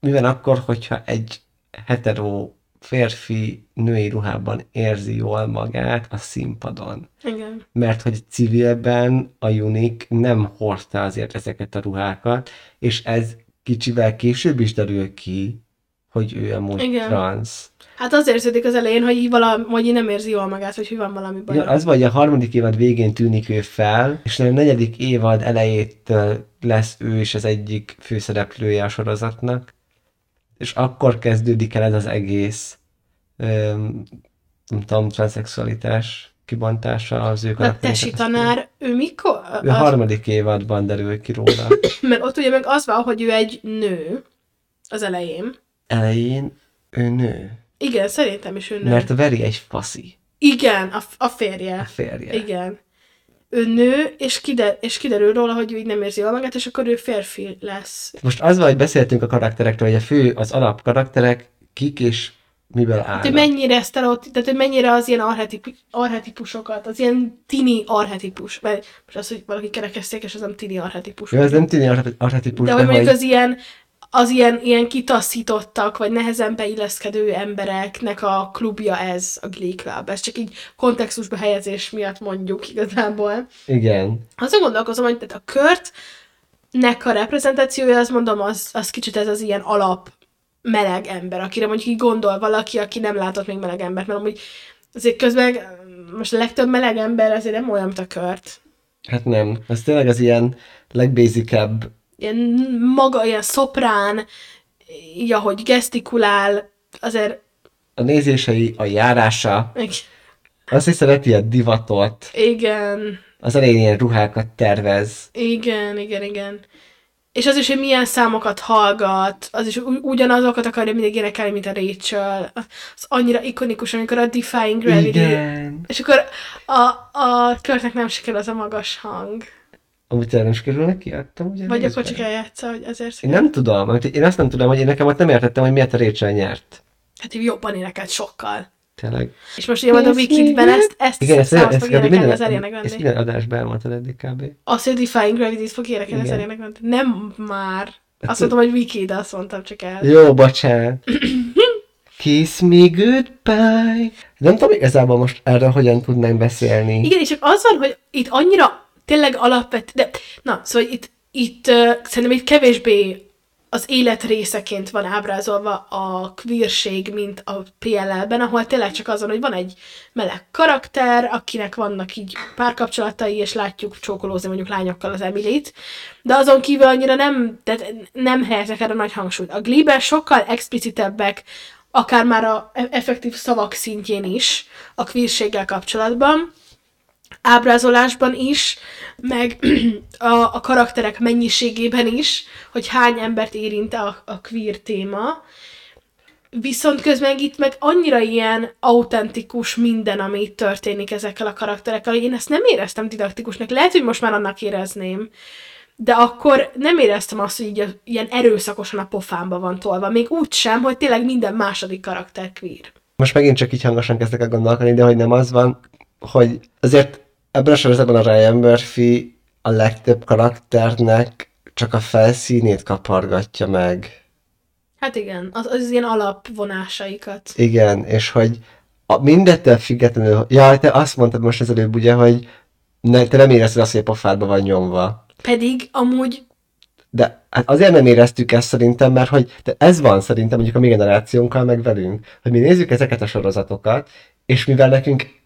mi van akkor, hogyha egy hetero férfi női ruhában érzi jól magát a színpadon. Igen. Mert hogy civilben a Unik nem hordta azért ezeket a ruhákat, és ez kicsivel később is derül ki, hogy ő amúgy Igen. transz. Hát az érződik az elején, hogy így, valami, hogy így nem érzi jól magát, hogy, hogy van valami baj. Ja, az vagy a harmadik évad végén tűnik ő fel, és a negyedik évad elejétől lesz ő is az egyik főszereplője a sorozatnak, és akkor kezdődik el ez az egész, öm, nem tudom, transzexualitás kibontása az ő a tesi tanár, ő mikor? Ő a harmadik évadban derül ki róla. Mert ott ugye meg az van, hogy ő egy nő az elején. Elején ő nő, Igen, szerintem is ő nő. mert a Veri egy faszi, Igen, a, a férje. a férje. Igen. Ő nő, és, kider, és kiderül róla, hogy ő így nem érzi jól magát, és akkor ő férfi lesz. Most az van, hogy beszéltünk a karakterekről, hogy a fő, az alap karakterek kik és miből Hát, hogy állnak. mennyire sztereotip, tehát hogy mennyire az ilyen arhetip, arhetipusokat, az ilyen tini arhetipus, mert most az, hogy valaki kerekezték, és az nem tini arhetipus. Jó, ez nem tűnik archeti- archetipus, de de, hogy mondjuk az ilyen, az ilyen, ilyen kitaszítottak, vagy nehezen beilleszkedő embereknek a klubja ez, a Glee Club. Ez csak így kontextusba helyezés miatt mondjuk igazából. Igen. Azon gondolkozom, hogy tehát a kört nek a reprezentációja, azt mondom, az, az kicsit ez az ilyen alap meleg ember, akire mondjuk így gondol valaki, aki nem látott még meleg embert, mert amúgy azért közben most a legtöbb meleg ember azért nem olyan, mint a kört. Hát nem. Ez tényleg az ilyen legbasicebb. Ilyen maga, ilyen szoprán, így ahogy gesztikulál, azért A nézései, a járása. meg- Azt is szereti ilyen divatot. igen, Az elején ilyen ruhákat tervez. igen, igen, igen. És az is, hogy milyen számokat hallgat, az is ugyanazokat akarja mindig énekelni, mint a Rachel. Az annyira ikonikus, amikor a Defying Gravity. Igen. És akkor a, a körnek nem sikerül az a magas hang. Amúgy tényleg nem sikerül neki? Adtam, ugye? Vagy akkor csak eljátsza, hogy ezért Én nem tudom. amit- Én azt nem tudom, hogy én nekem ott nem értettem, hogy miért a Rachel nyert. Hát így jobban énekelt sokkal. Tényleg. És most ugye a Weekly-ben ezt, ezt Igen, ezt, ezt, ezt, minden, az Ariana ezt Grande. minden adásban elmondtad eddig kb. Azt, hogy Defying Gravity-t fog énekelni az. Ariana Grande. Nem már. Azt mondtam, hogy Wiki, de azt mondtam csak el. Jó, bocsánat. Kiss me goodbye. Nem tudom igazából most erről hogyan tudnánk beszélni. Igen, és csak az van, hogy itt annyira tényleg alapvető, de na, szóval itt, itt uh, szerintem itt kevésbé az élet részeként van ábrázolva a queerség, mint a PLL-ben, ahol tényleg csak azon, hogy van egy meleg karakter, akinek vannak így párkapcsolatai, és látjuk csókolózni mondjuk lányokkal az Emilit, de azon kívül annyira nem, tehát nem helyezek erre nagy hangsúlyt. A Glee-ben sokkal explicitebbek, akár már a e- effektív szavak szintjén is a queerséggel kapcsolatban, ábrázolásban is, meg a, a karakterek mennyiségében is, hogy hány embert érint a, a queer téma. Viszont közben itt meg annyira ilyen autentikus minden, ami itt történik ezekkel a karakterekkel, hogy én ezt nem éreztem didaktikusnak. Lehet, hogy most már annak érezném, de akkor nem éreztem azt, hogy így ilyen erőszakosan a pofámba van tolva. Még úgy sem, hogy tényleg minden második karakter queer. Most megint csak így hangosan kezdek el gondolkodni, de hogy nem az van, hogy azért ebben a sorozatban a Ryan Murphy a legtöbb karakternek csak a felszínét kapargatja meg. Hát igen, az, az ilyen alapvonásaikat. Igen, és hogy a, mindettől függetlenül, ja, te azt mondtad most az előbb ugye, hogy ne, te nem érezted azt, hogy a pofádba van nyomva. Pedig amúgy De hát azért nem éreztük ezt szerintem, mert hogy de ez van szerintem mondjuk a mi generációnkkal meg velünk, hogy mi nézzük ezeket a sorozatokat, és mivel nekünk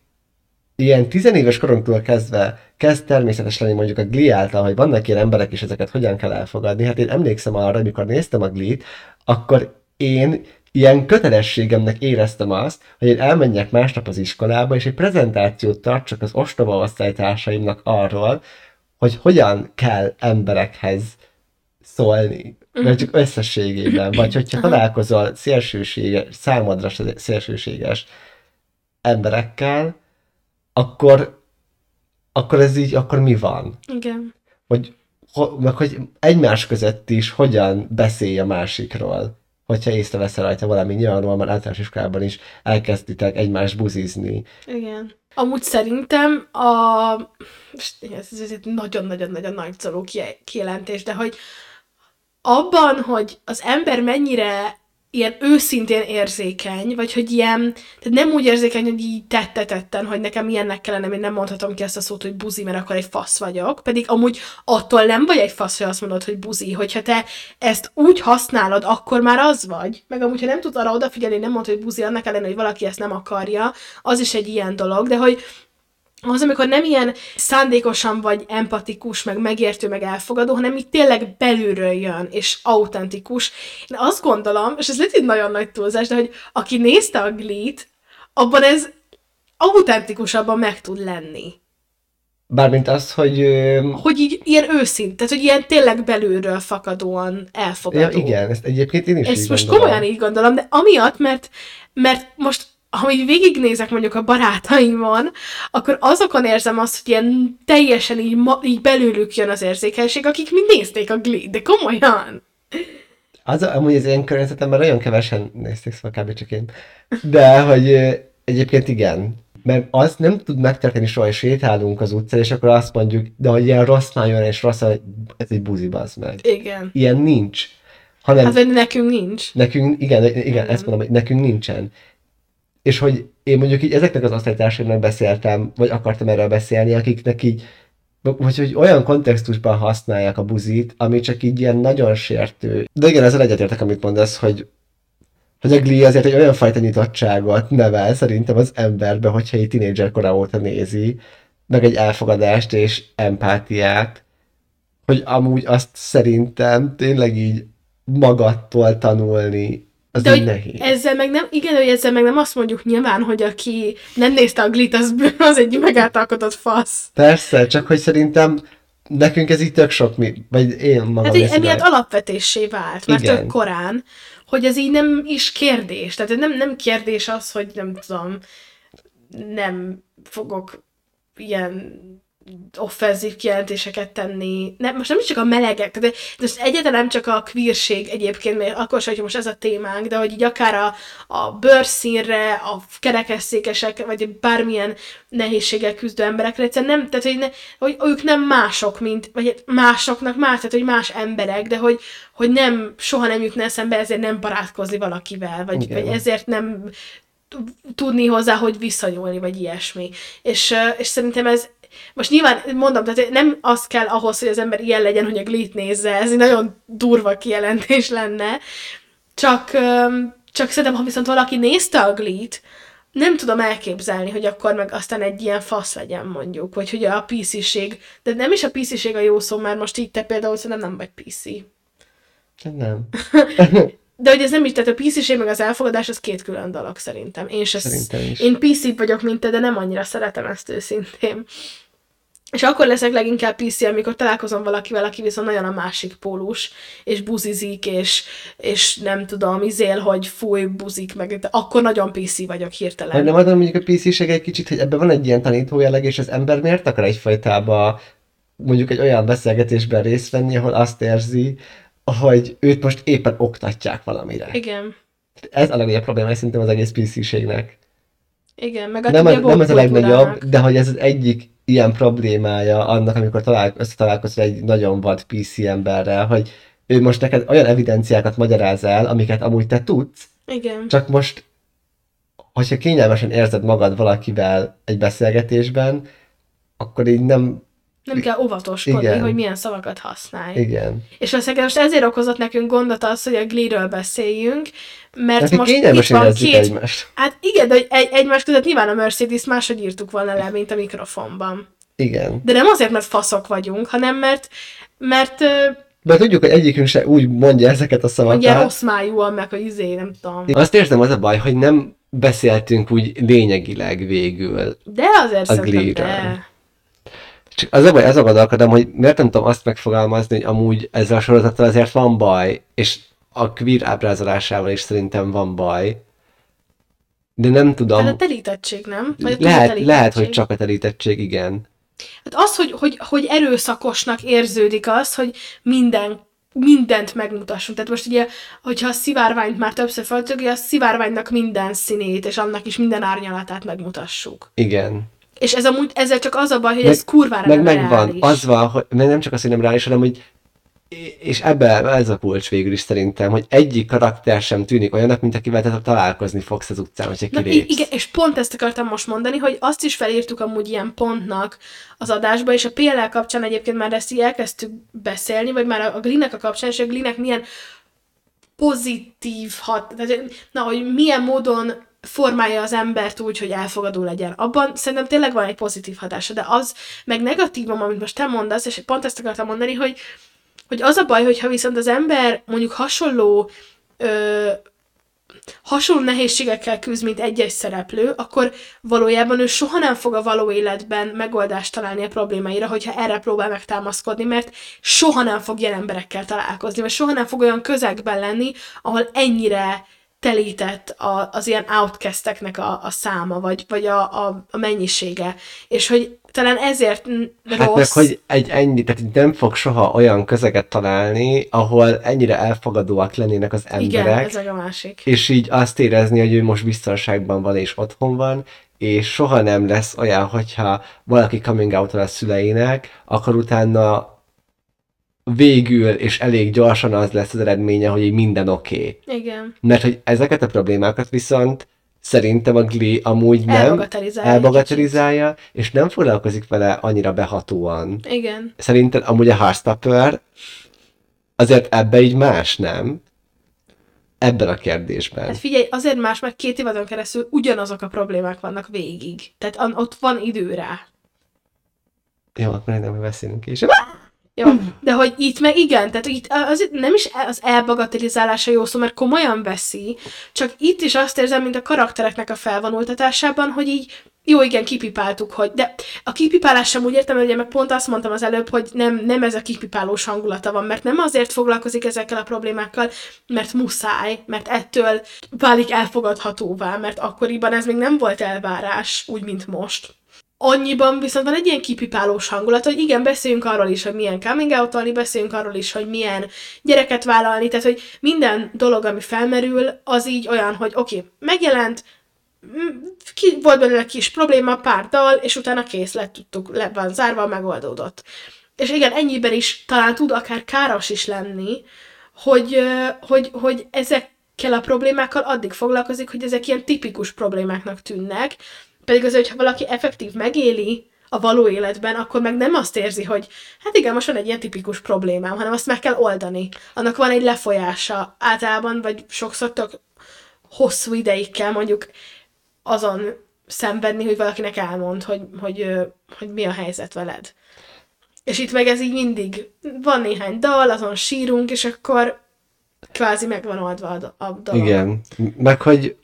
ilyen tizenéves korunktól kezdve kezd természetes lenni mondjuk a Glee által, hogy vannak ilyen emberek is ezeket hogyan kell elfogadni. Hát én emlékszem arra, amikor néztem a Glee-t, akkor én ilyen kötelességemnek éreztem azt, hogy én elmenjek másnap az iskolába, és egy prezentációt tartsak az ostoba osztálytársaimnak arról, hogy hogyan kell emberekhez szólni, vagy csak összességében, vagy hogyha találkozol szélsőséges, számodra szélsőséges emberekkel, akkor, akkor ez így, akkor mi van? Igen. Hogy, ho, meg hogy egymás között is hogyan beszélj a másikról, hogyha észreveszel rajta valami, nyilvánvalóan már általános iskolában is elkezditek egymást buzizni. Igen. Amúgy szerintem a... Ez, ez egy nagyon-nagyon-nagyon nagy ki- kijelentés, de hogy abban, hogy az ember mennyire ilyen őszintén érzékeny, vagy hogy ilyen, tehát nem úgy érzékeny, hogy így tettetetten, hogy nekem ilyennek kellene, én nem mondhatom ki ezt a szót, hogy buzi, mert akkor egy fasz vagyok, pedig amúgy attól nem vagy egy fasz, hogy azt mondod, hogy buzi, hogyha te ezt úgy használod, akkor már az vagy, meg amúgy, ha nem tudsz arra odafigyelni, nem mondod, hogy buzi, annak ellenére, hogy valaki ezt nem akarja, az is egy ilyen dolog, de hogy az, amikor nem ilyen szándékosan vagy empatikus, meg megértő, meg elfogadó, hanem így tényleg belülről jön, és autentikus. Én azt gondolom, és ez lehet egy nagyon nagy túlzás, de hogy aki nézte a Glee-t, abban ez autentikusabban meg tud lenni. Bármint az, hogy... Hogy így ilyen őszint, tehát hogy ilyen tényleg belülről fakadóan elfogadó. Ja, igen, ezt egyébként én is Ezt most gondolom. komolyan így gondolom, de amiatt, mert, mert most ha így végignézek mondjuk a barátaimon, akkor azokon érzem azt, hogy ilyen teljesen így, ma, így belőlük jön az érzékenység, akik mind nézték a Glee, de komolyan. Az, amúgy az én környezetemben nagyon kevesen nézték, szóval kb. csak én. De, hogy egyébként igen. Mert az nem tud megtörténni soha, hogy sétálunk az utcán, és akkor azt mondjuk, de hogy ilyen rossz már jön, és rossz, hogy ez egy buzi, meg. Igen. Ilyen nincs. Hanem Hát vagy nekünk nincs. nekünk, igen, igen, ezt mondom, hogy nekünk nincsen. És hogy én mondjuk így ezeknek az osztálytársaimnak beszéltem, vagy akartam erről beszélni, akiknek így, vagy hogy olyan kontextusban használják a buzit, ami csak így ilyen nagyon sértő. De igen, ezzel egyetértek, amit mondasz, hogy hogy a Glee azért egy olyan fajta nyitottságot nevel szerintem az emberbe, hogyha egy tínédzser kora óta nézi, meg egy elfogadást és empátiát, hogy amúgy azt szerintem tényleg így magadtól tanulni, az De hogy nehéz. ezzel meg nem, igen, hogy ezzel meg nem azt mondjuk nyilván, hogy aki nem nézte a Glee-t, az, az egy megáltalkodott fasz. Persze, csak hogy szerintem nekünk ez így tök sok, mi, vagy én magam Hát így emiatt alapvetésé vált, már Igen. tök korán, hogy ez így nem is kérdés. Tehát nem, nem kérdés az, hogy nem tudom, nem fogok ilyen offenzív kijelentéseket tenni. Nem, most nem is csak a melegek, tehát de most egyáltalán nem csak a queerség egyébként, mert akkor sem, hogy most ez a témánk, de hogy így akár a, a bőrszínre, a kerekesszékesek, vagy bármilyen nehézséggel küzdő emberekre, egyszerűen nem, tehát hogy, ne, hogy ők nem mások, mint, vagy másoknak más, tehát hogy más emberek, de hogy, hogy nem, soha nem jutna eszembe ezért nem barátkozni valakivel, vagy, Igen. vagy ezért nem tudni hozzá, hogy visszanyúlni, vagy ilyesmi. És, és szerintem ez, most nyilván mondom, tehát nem az kell ahhoz, hogy az ember ilyen legyen, hogy a glit nézze, ez egy nagyon durva kijelentés lenne, csak, csak szerintem, ha viszont valaki nézte a glit, nem tudom elképzelni, hogy akkor meg aztán egy ilyen fasz legyen mondjuk, vagy hogy a PC-ség, de nem is a PC-ség a jó szó, mert most így te például szerintem nem vagy PC. Nem. De hogy ez nem is, tehát a PC-ség meg az elfogadás, az két külön dolog szerintem. Én se Szerintem is. Én PC vagyok, mint te, de nem annyira szeretem ezt őszintén. És akkor leszek leginkább PC, amikor találkozom valakivel, aki viszont nagyon a másik pólus, és buzizik, és, és nem tudom, izél, hogy fúj, buzik, meg de akkor nagyon PC vagyok hirtelen. Vagy nem adom mondjuk a pc egy kicsit, hogy ebben van egy ilyen tanító jelleg, és az ember miért akar egyfajtába mondjuk egy olyan beszélgetésben részt venni, ahol azt érzi, hogy őt most éppen oktatják valamire. Igen. Ez a legnagyobb probléma szerintem az egész PC-ségnek. Igen, meg a Nem, az, nem ez a legnagyobb, de hogy ez az egyik ilyen problémája annak, amikor talál, összetalálkozol egy nagyon vad PC emberrel, hogy ő most neked olyan evidenciákat magyaráz el, amiket amúgy te tudsz, Igen. csak most, hogyha kényelmesen érzed magad valakivel egy beszélgetésben, akkor így nem, Nem kell óvatoskodni, Igen. hogy milyen szavakat használj. igen. És valószínűleg most ezért okozott nekünk gondot az, hogy a Glee-ről beszéljünk, mert Nekik most itt van két... egymást. Hát igen, de hogy egy, egymás között nyilván a Mercedes máshogy írtuk volna le, mint a mikrofonban. Igen. De nem azért, mert faszok vagyunk, hanem mert, mert Mert tudjuk, hogy egyikünk se úgy mondja ezeket a szavakat. ugye rossz májúan, meg hogy izé, nem tudom. Azt érzem, az a baj, hogy nem beszéltünk úgy lényegileg végül. De azért A szerintem, de... Csak az a baj, az a gondolkodom, hogy miért nem tudom azt megfogalmazni, hogy amúgy ezzel a sorozattal azért van baj, és a queer ábrázolásával is szerintem van baj, De nem tudom. Tehát a telítettség, nem? Vagy a lehet, túltelítettség? lehet, hogy csak a telítettség, igen. Hát az, hogy, hogy, hogy erőszakosnak érződik az, hogy minden mindent megmutassunk. Tehát most ugye, hogyha a szivárványt már többször feltögli, a szivárványnak minden színét, és annak is minden árnyalatát megmutassuk. Igen. És ez amúgy, ezzel csak az a baj, hogy Meg- ez kurvára Meg nem megvan, reális. az van, hogy meg nem csak az, hogy nem reális, hanem hogy és ebben ez a kulcs végül is szerintem, hogy egyik karakter sem tűnik olyannak, mint akivel te találkozni fogsz az utcán, hogyha Na, kilépsz. i- igen, és pont ezt akartam most mondani, hogy azt is felírtuk amúgy ilyen pontnak az adásba, és a PLL kapcsán egyébként már ezt így elkezdtük beszélni, vagy már a, a Glinek a kapcsán, és a Glinek milyen pozitív hat, tehát, na, hogy milyen módon formálja az embert úgy, hogy elfogadó legyen. Abban szerintem tényleg van egy pozitív hatása, de az meg negatívum, amit most te mondasz, és pont ezt akartam mondani, hogy, hogy az a baj, hogyha viszont az ember mondjuk hasonló ö, hasonló nehézségekkel küzd, mint egy-egy szereplő, akkor valójában ő soha nem fog a való életben megoldást találni a problémáira, hogyha erre próbál megtámaszkodni, mert soha nem fog ilyen emberekkel találkozni, vagy soha nem fog olyan közegben lenni, ahol ennyire telített a, az ilyen outcasteknek a, a száma, vagy, vagy a, a, a mennyisége. És hogy talán ezért rossz. Hát meg, hogy egy ennyi, tehát nem fog soha olyan közeget találni, ahol ennyire elfogadóak lennének az Igen, emberek, ez meg a másik. és így azt érezni, hogy ő most biztonságban van és otthon van, és soha nem lesz olyan, hogyha valaki coming out a szüleinek, akkor utána végül és elég gyorsan az lesz az eredménye, hogy így minden oké. Okay. Igen. Mert hogy ezeket a problémákat viszont szerintem a Glee amúgy nem Elbagatelizálja és nem foglalkozik vele annyira behatóan. Igen. Szerinted amúgy a Heartstopper azért ebbe így más, nem? Ebben a kérdésben. Hát figyelj, azért más, mert két évadon keresztül ugyanazok a problémák vannak végig. Tehát an- ott van idő rá. Jó, akkor nem beszélünk is. Jó, de hogy itt meg igen, tehát itt az, nem is az elbagatelizálása jó szó, mert komolyan veszi, csak itt is azt érzem, mint a karaktereknek a felvonultatásában, hogy így jó, igen, kipipáltuk, hogy, de a kipipálás sem úgy értem, hogy meg pont azt mondtam az előbb, hogy nem, nem ez a kipipálós hangulata van, mert nem azért foglalkozik ezekkel a problémákkal, mert muszáj, mert ettől válik elfogadhatóvá, mert akkoriban ez még nem volt elvárás, úgy, mint most. Annyiban viszont van egy ilyen kipipálós hangulat, hogy igen, beszéljünk arról is, hogy milyen coming out beszéljünk arról is, hogy milyen gyereket vállalni, tehát hogy minden dolog, ami felmerül, az így olyan, hogy oké, okay, megjelent, ki, volt belőle kis probléma, pár dal, és utána kész lett, tudtuk, le van zárva, megoldódott. És igen, ennyiben is talán tud akár káros is lenni, hogy, hogy, hogy ezekkel a problémákkal addig foglalkozik, hogy ezek ilyen tipikus problémáknak tűnnek, pedig az, hogyha valaki effektív megéli a való életben, akkor meg nem azt érzi, hogy hát igen, most van egy ilyen tipikus problémám, hanem azt meg kell oldani. Annak van egy lefolyása általában, vagy sokszor tök hosszú ideig kell mondjuk azon szenvedni, hogy valakinek elmond, hogy, hogy, hogy mi a helyzet veled. És itt meg ez így mindig, van néhány dal, azon sírunk, és akkor kvázi meg van oldva a, dolog. Igen. Meg hogy,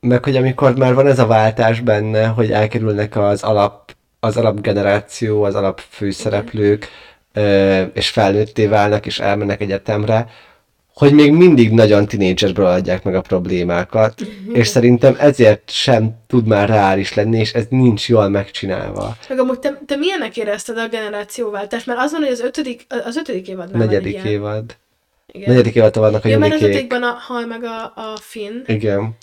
meg hogy amikor már van ez a váltás benne, hogy elkerülnek az alap, az alapgeneráció, az alap főszereplők, ö, és felnőtté válnak, és elmennek egyetemre, hogy még mindig nagyon tinédzserből adják meg a problémákat, és szerintem ezért sem tud már reális lenni, és ez nincs jól megcsinálva. Meg amúgy te, te milyennek érezted a generációváltást? Mert az van, hogy az ötödik, az ötödik évadnál Negyedik van ilyen. évad. Igen. Negyedik évadtól vannak a Ja, mert az ötödikben a, hal meg a, a Finn. Igen.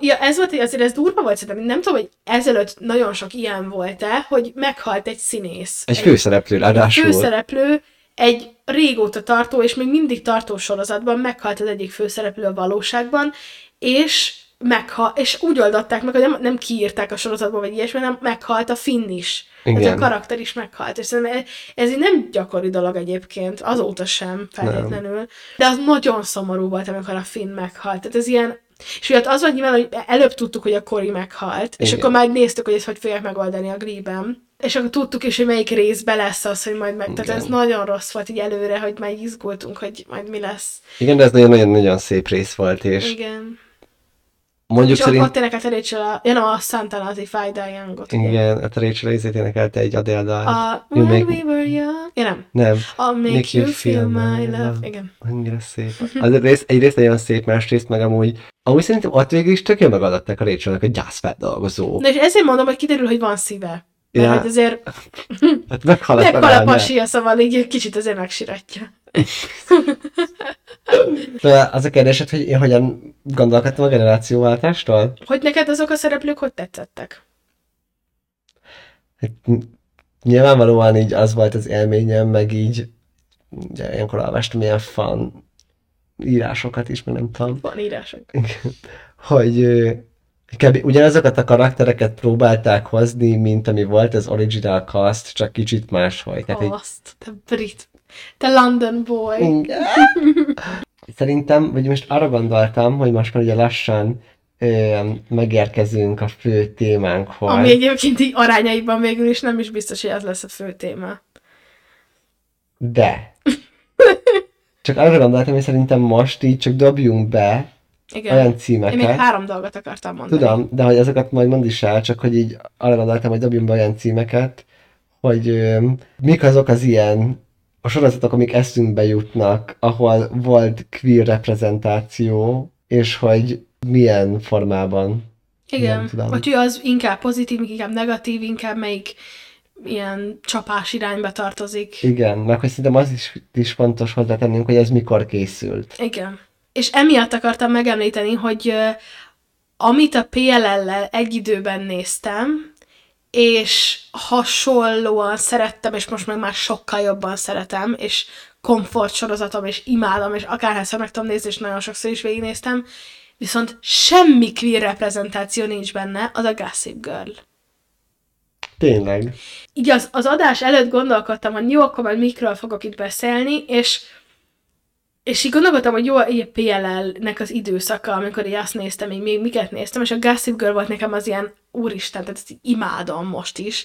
Ja, ez volt, azért ez durva volt szerintem. Nem tudom, hogy ezelőtt nagyon sok ilyen volt-e, hogy meghalt egy színész. Egy főszereplő, egy ráadásul. főszereplő, egy régóta tartó, és még mindig tartó sorozatban meghalt az egyik főszereplő a valóságban, és megha és úgy oldották meg, hogy nem, nem kiírták a sorozatból, vagy ilyesmi, hanem meghalt a Finn is. Igen. Igen. a karakter is meghalt. És szerintem ez, ez így nem gyakori dolog egyébként, azóta sem feltétlenül. De az nagyon szomorú volt, amikor a Finn meghalt. Tehát ez ilyen és ugye az volt nyilván, hogy előbb tudtuk, hogy a Cory meghalt, és Igen. akkor már néztük, hogy ezt hogy fogják megoldani a Glee-ben. És akkor tudtuk is, hogy melyik részbe lesz az, hogy majd meg... Tehát Igen. ez nagyon rossz volt így előre, hogy már izgultunk, hogy majd mi lesz. Igen, de ez nagyon-nagyon-nagyon szép rész volt, és Igen. Mondjuk És szerint... ott énekelt a Rachel a, ja, nem, a Santana az If I Die Young-ot. Igen, a Rachel Izét énekelte egy Adele dal. A You When make- We Were Young. Ja, nem. Nem, I'll make, you feel my love. Igen. annyira szép. Az rész, egyrészt nagyon szép, másrészt meg amúgy, amúgy szerintem ott végül is tök jól megadották a Rachelnek a gyászfeldolgozó. Na és ezért mondom, hogy kiderül, hogy van szíve. Mert Ja. hogy azért Hát meghalap a sia, szóval így kicsit azért megsiratja. Az a kérdésed, hogy én hogyan gondolkodtam a generációváltástól? Hogy neked azok a szereplők hogy tetszettek? Hát, ny- nyilvánvalóan így az volt az élményem, meg így ugye ilyenkor olvastam ilyen fan írásokat is, meg nem tudom, Van írások. hogy kb. ugyanazokat a karaktereket próbálták hozni, mint ami volt az original cast, csak kicsit máshogy. Tehát egy Azt, te brit. Te London boy. Szerintem, vagy most arra gondoltam, hogy most már ugye lassan ö, megérkezünk a fő témánkhoz. Ami egyébként így arányaiban végül is nem is biztos, hogy ez lesz a fő téma. De. Csak arra gondoltam, hogy szerintem most így csak dobjunk be Igen. olyan Én még címeket. három dolgot akartam mondani. Tudom, de hogy ezeket majd mondd is el, csak hogy így arra gondoltam, hogy dobjunk be olyan címeket, hogy ö, mik azok az ilyen a sorozatok, amik eszünkbe jutnak, ahol volt queer reprezentáció, és hogy milyen formában. Nem Igen. tudom. Hogy az inkább pozitív, inkább negatív, inkább melyik ilyen csapás irányba tartozik. Igen, meg hogy szerintem az is, is fontos hozzátennünk, hogy ez mikor készült. Igen. És emiatt akartam megemlíteni, hogy amit a PLL-lel egy időben néztem, és hasonlóan szerettem, és most meg már sokkal jobban szeretem, és komfort sorozatom, és imádom, és akárhányszor meg tudom nézni, és nagyon sokszor is végignéztem, viszont semmi queer reprezentáció nincs benne, az a Gossip Girl. Tényleg. így az, az adás előtt gondolkodtam, hogy jó, akkor majd mikről fogok itt beszélni, és és így gondolkodtam, hogy jó, a PLL-nek az időszaka, amikor így azt néztem, még, még miket néztem, és a Gossip Girl volt nekem az ilyen, úristen, tehát ezt imádom most is,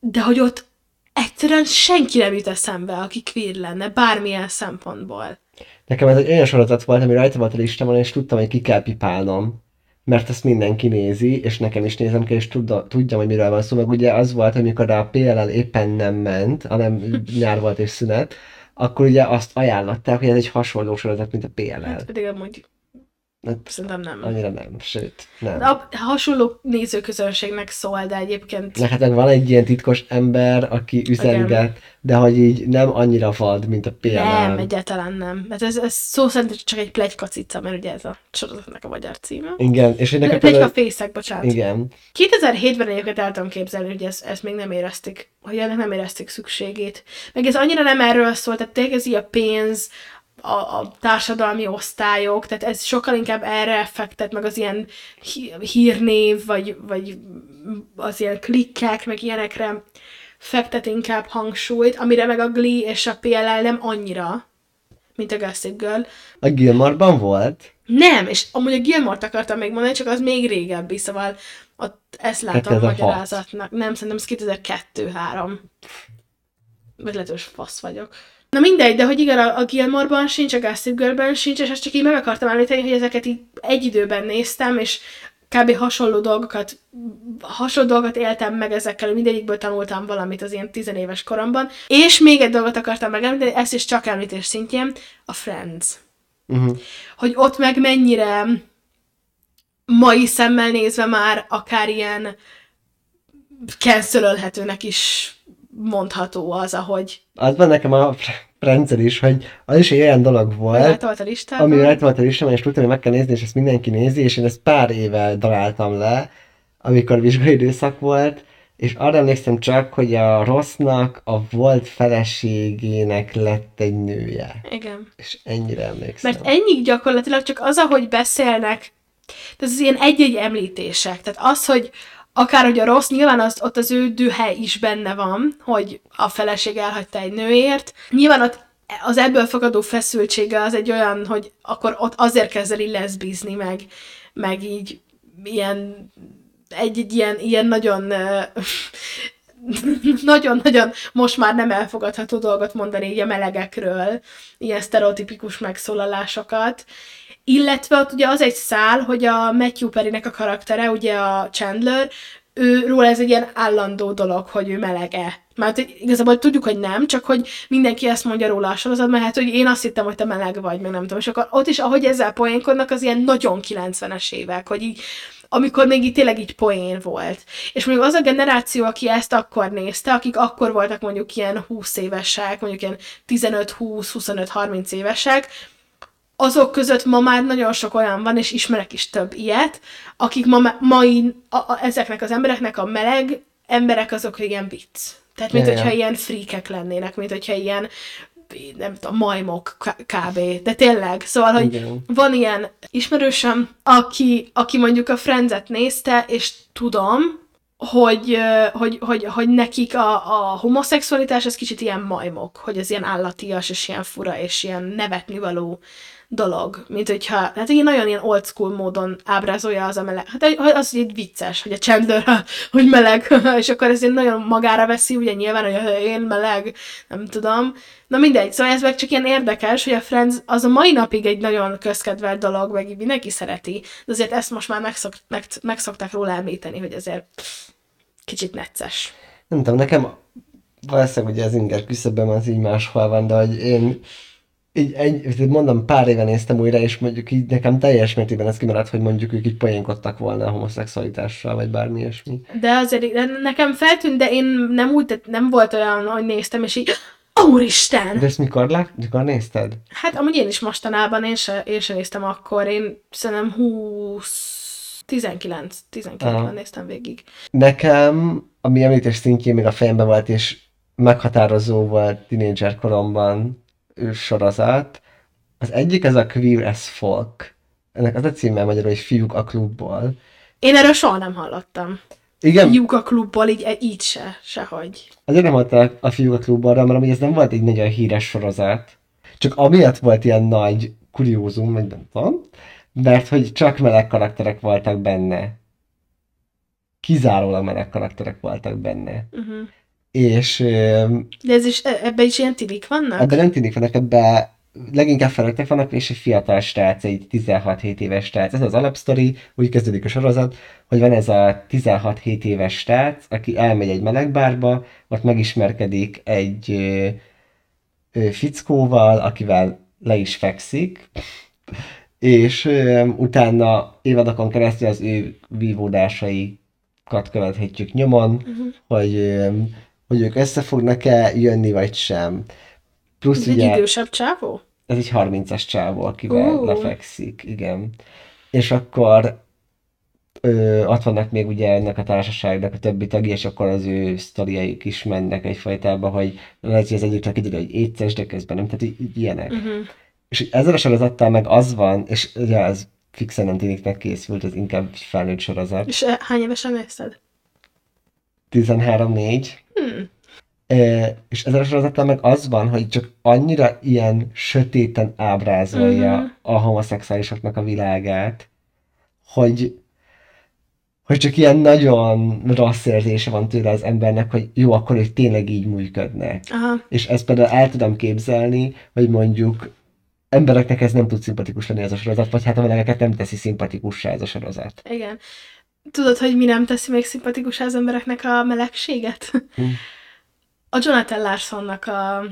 de hogy ott egyszerűen senki nem jut eszembe, aki queer lenne, bármilyen szempontból. Nekem ez egy olyan sorozat volt, ami rajta volt a listámon, és tudtam, hogy ki kell pipálnom. Mert ezt mindenki nézi, és nekem is nézem kell, és tudja, tudjam, hogy miről van szó. Meg ugye az volt, amikor a PLL éppen nem ment, hanem nyár volt és szünet, akkor ugye azt ajánlották, hogy ez egy hasonló sorozat, mint a PLL. Hát pedig amúgy Hát, szerintem nem. annyira nem, sőt, nem. De a hasonló nézőközönségnek szól, de egyébként Na, hát van egy ilyen titkos ember, aki üzenget, de hogy így nem annyira vad, mint a PLL. Nem, egyáltalán nem. Mert ez, ez szó szerint csak egy plegyka cica, mert ugye ez a sorozatnak a magyar címe. Igen, és én nekem Plegyka például... fészek, bocsánat. Igen, 2007-ben egyébként el tudom képzelni, hogy ezt, ezt még nem érezték, hogy ennek nem érezték szükségét. Meg ez annyira nem erről szól, tehát tényleg ez így a pénz, a, a társadalmi osztályok, tehát ez sokkal inkább erre fektet, meg az ilyen hí- hírnév, vagy, vagy az ilyen klikkek, meg ilyenekre fektet inkább hangsúlyt, amire meg a Glee és a PLL nem annyira, mint a Gossip Girl. a Gilmarban volt, Nem, és amúgy a Gilmore-t akartam még mondani, csak az még régebbi, szóval ott ezt látom 2006. magyarázatnak. Nem, szerintem ez 2002-3. Vagy lehet, fasz vagyok. Na mindegy, de hogy igen, a, a Gilmore-ban sincs, a Gossip Girl-ben sincs, és ezt csak így meg akartam említeni, hogy ezeket így egy időben néztem, és kb. hasonló dolgokat, hasonló dolgokat éltem meg ezekkel, mindegyikből tanultam valamit az ilyen tizenéves koromban. És még egy dolgot akartam megemlíteni, ezt is csak említés szintjén, a Friends uh-huh. hogy ott meg mennyire mai szemmel nézve már akár ilyen cancelölhetőnek is mondható az, ahogy az van nekem a rendszer is, hogy az is egy olyan dolog volt, rajta a listában. ami rajta volt a listámon, és tudtam, hogy meg kell nézni, és ezt mindenki nézi, és én ezt pár éve daráltam le, amikor vizsgai időszak volt, és arra emlékszem csak, hogy a rossznak a volt feleségének lett egy nője. Igen. És ennyire emlékszem. Mert ennyi gyakorlatilag csak az, ahogy beszélnek, tehát az ilyen egy-egy említések. Tehát az, hogy akár hogy a rossz, nyilván az, ott az ő dühe is benne van, hogy a feleség elhagyta egy nőért. Nyilván ott az ebből fakadó feszültsége az egy olyan, hogy akkor ott azért kezd el így leszbizni, meg, meg így ilyen egy-egy ilyen, ilyen nagyon nagyon-nagyon most már nem elfogadható dolgot mondani így a melegekről, ilyen sztereotipikus megszólalásokat, illetve ott ugye az egy szál, hogy a Matthew Perry-nek a karaktere, ugye a Chandler, ő, róla ez egy ilyen állandó dolog, hogy ő melege. Mert igazából tudjuk, hogy nem, csak hogy mindenki ezt mondja róla a sorozat, mert hát, hogy én azt hittem, hogy te meleg vagy, meg nem tudom. És akkor ott is, ahogy ezzel poénkodnak, az ilyen nagyon 90-es évek, hogy így amikor még itt tényleg így poén volt. És mondjuk az a generáció, aki ezt akkor nézte, akik akkor voltak mondjuk ilyen 20 évesek, mondjuk ilyen 15-20-25-30 évesek, azok között ma már nagyon sok olyan van, és ismerek is több ilyet, akik ma, mai, a, a, ezeknek az embereknek a meleg emberek azok ilyen vicc. Tehát, mint Ja, hogyha ja. ilyen frikek lennének, mint hogyha ilyen nem tudom, majmok kb. De tényleg, szóval, hogy Igen. van ilyen ismerősöm, aki, aki mondjuk a Friends-et nézte, és tudom, hogy, hogy, hogy, hogy nekik a, a homoszexualitás az kicsit ilyen majmok, hogy ez ilyen állatias, és ilyen fura, és ilyen nevetnivaló dolog, mint hogyha, hát egy nagyon ilyen old school módon ábrázolja az a meleg. Hát egy- az egy vicces, hogy a Chandler, hogy meleg, és akkor ez ilyen nagyon magára veszi, ugye nyilván, hogy én meleg, nem tudom. Na mindegy, szóval ez meg csak ilyen érdekes, hogy a Friends az a mai napig egy nagyon közkedvelt dolog, meg mindenki szereti, de azért ezt most már megszok, meg, megszokták róla említeni, hogy azért kicsit necces. Nem tudom, nekem valószínűleg ugye az inger küszöbben az így máshol van, de hogy én így egy, mondom, pár éve néztem újra, és mondjuk így nekem teljes mértékben ez kimaradt, hogy mondjuk ők így poénkodtak volna a homoszexualitással, vagy bármi ilyesmi. De azért de nekem feltűnt, de én nem úgy, tehát nem volt olyan, hogy néztem, és így, úristen! De ezt mikor, lát, mikor nézted? Hát amúgy én is mostanában, én se, én se néztem akkor, én szerintem 20, 19, 19-ben Aha. néztem végig. Nekem, ami említés szintjén még a fejemben volt, és meghatározó volt tínédzser koromban sorozat, az egyik ez a Queer as Folk. Ennek az a címe magyarul, hogy Fiúk a klubból. Én erről soha nem hallottam. Igen, Yuga klubból így, így se, sehogy. azért nem mondták a Fiúk a klubból, mert ez nem volt egy nagyon híres sorozat. Csak amiatt volt ilyen nagy kuriózum, vagy nem tudom, mert hogy csak meleg karakterek voltak benne. Kizárólag meleg karakterek voltak benne. Uh-huh. És De ez is, e- ebben is ilyen tilik vannak? Ebben nem tűnik vannak, ebben leginkább felnőttek vannak, és egy fiatal srác, egy 16-7 éves srác. Ez az alapsztori, úgy kezdődik a sorozat, hogy van ez a 16-7 éves srác, aki elmegy egy melegbárba, ott megismerkedik egy ö, ö, fickóval, akivel le is fekszik, és ö, utána évadokon keresztül az ő vívódásaikat követhetjük nyomon, Uh-huh. hogy, ö, hogy ők össze fognak-e jönni, vagy sem. Plusz Ez egy ugye, idősebb csávó? ez egy 30-as csávó, akivel Ó. lefekszik, igen. És akkor ö, ott vannak még ugye ennek a társaságnak a többi tagja, és akkor az ő sztoriaik is mennek egyfajtába, hogy lehet, hogy az egyiknek kiderül, hogy éces, de közben nem, tehát így, így ilyenek. Uh-huh. És ezzel a sorozattal meg az van, és ugye ez fixen nem tényleg készült, ez inkább egy felnőtt sorozat. És eh, hány évesen nézted? 13-4. Hmm. És ezzel a sorozattal meg az van, hogy csak annyira ilyen sötéten ábrázolja Mhm. a homoszexuálisoknak a világát, hogy hogy csak ilyen nagyon rossz érzése van tőle az embernek, hogy jó, akkor ők tényleg így működnek. Aha. És ezt például el tudom képzelni, hogy mondjuk embereknek ez nem tud szimpatikus lenni ez a sorozat, vagy hát a melegeket nem teszi szimpatikussá ez a sorozat. Igen. Tudod, hogy mi nem teszi még szimpatikus az embereknek a melegséget? Hm. A Jonathan Larsonnak a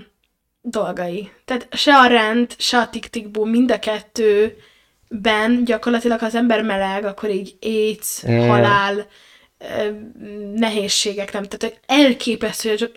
dolgai. Tehát se a rend, se a tik mind a kettőben gyakorlatilag ha az ember meleg, akkor így Ja. halál, nehézségek, nem? Tehát elképesztő, hogy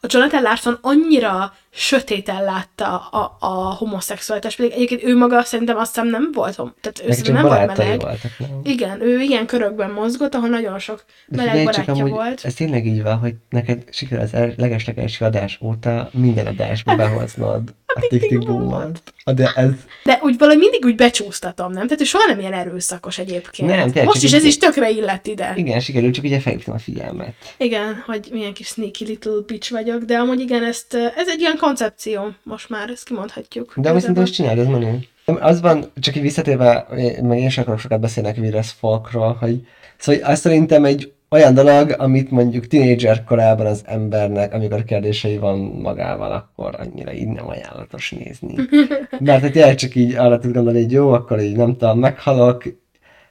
a Jonathan Larson annyira sötéten látta a, a homoszexualitást, pedig egyébként ő maga szerintem azt hiszem nem volt, tehát ő szerintem nem volt meleg. voltak, nem? Igen, ő ilyen körökben mozgott, ahol nagyon sok meleg figyelj barátja amúgy volt. Ez tényleg így van, hogy neked sikerül az el- legeslegelső adás óta minden adásba behoznod a tik boomot. De ez De úgy valahogy mindig úgy becsúsztatom, nem? Tehát ő soha nem ilyen erőszakos egyébként. Nem, tényleg, Most is ez így- is tökre illett ide. Igen. igen, sikerült, csak ugye felhívtam a figyelmet. igen, hogy milyen kis sneaky little bitch vagyok, de amúgy igen, ezt, ez egy ilyen koncepció, most már ezt kimondhatjuk. De amit szerintem is csináld, ez menő. Az van, csak így visszatérve, meg én sem akarok sokat beszélni a as Folkról, hogy szóval azt szerintem egy olyan dolog, amit mondjuk tínédzser korában az embernek, amikor kérdései van magával, akkor annyira így nem ajánlatos nézni. Mert hogy tényleg csak így arra tud gondolni, hogy jó, akkor így nem tudom, meghalok.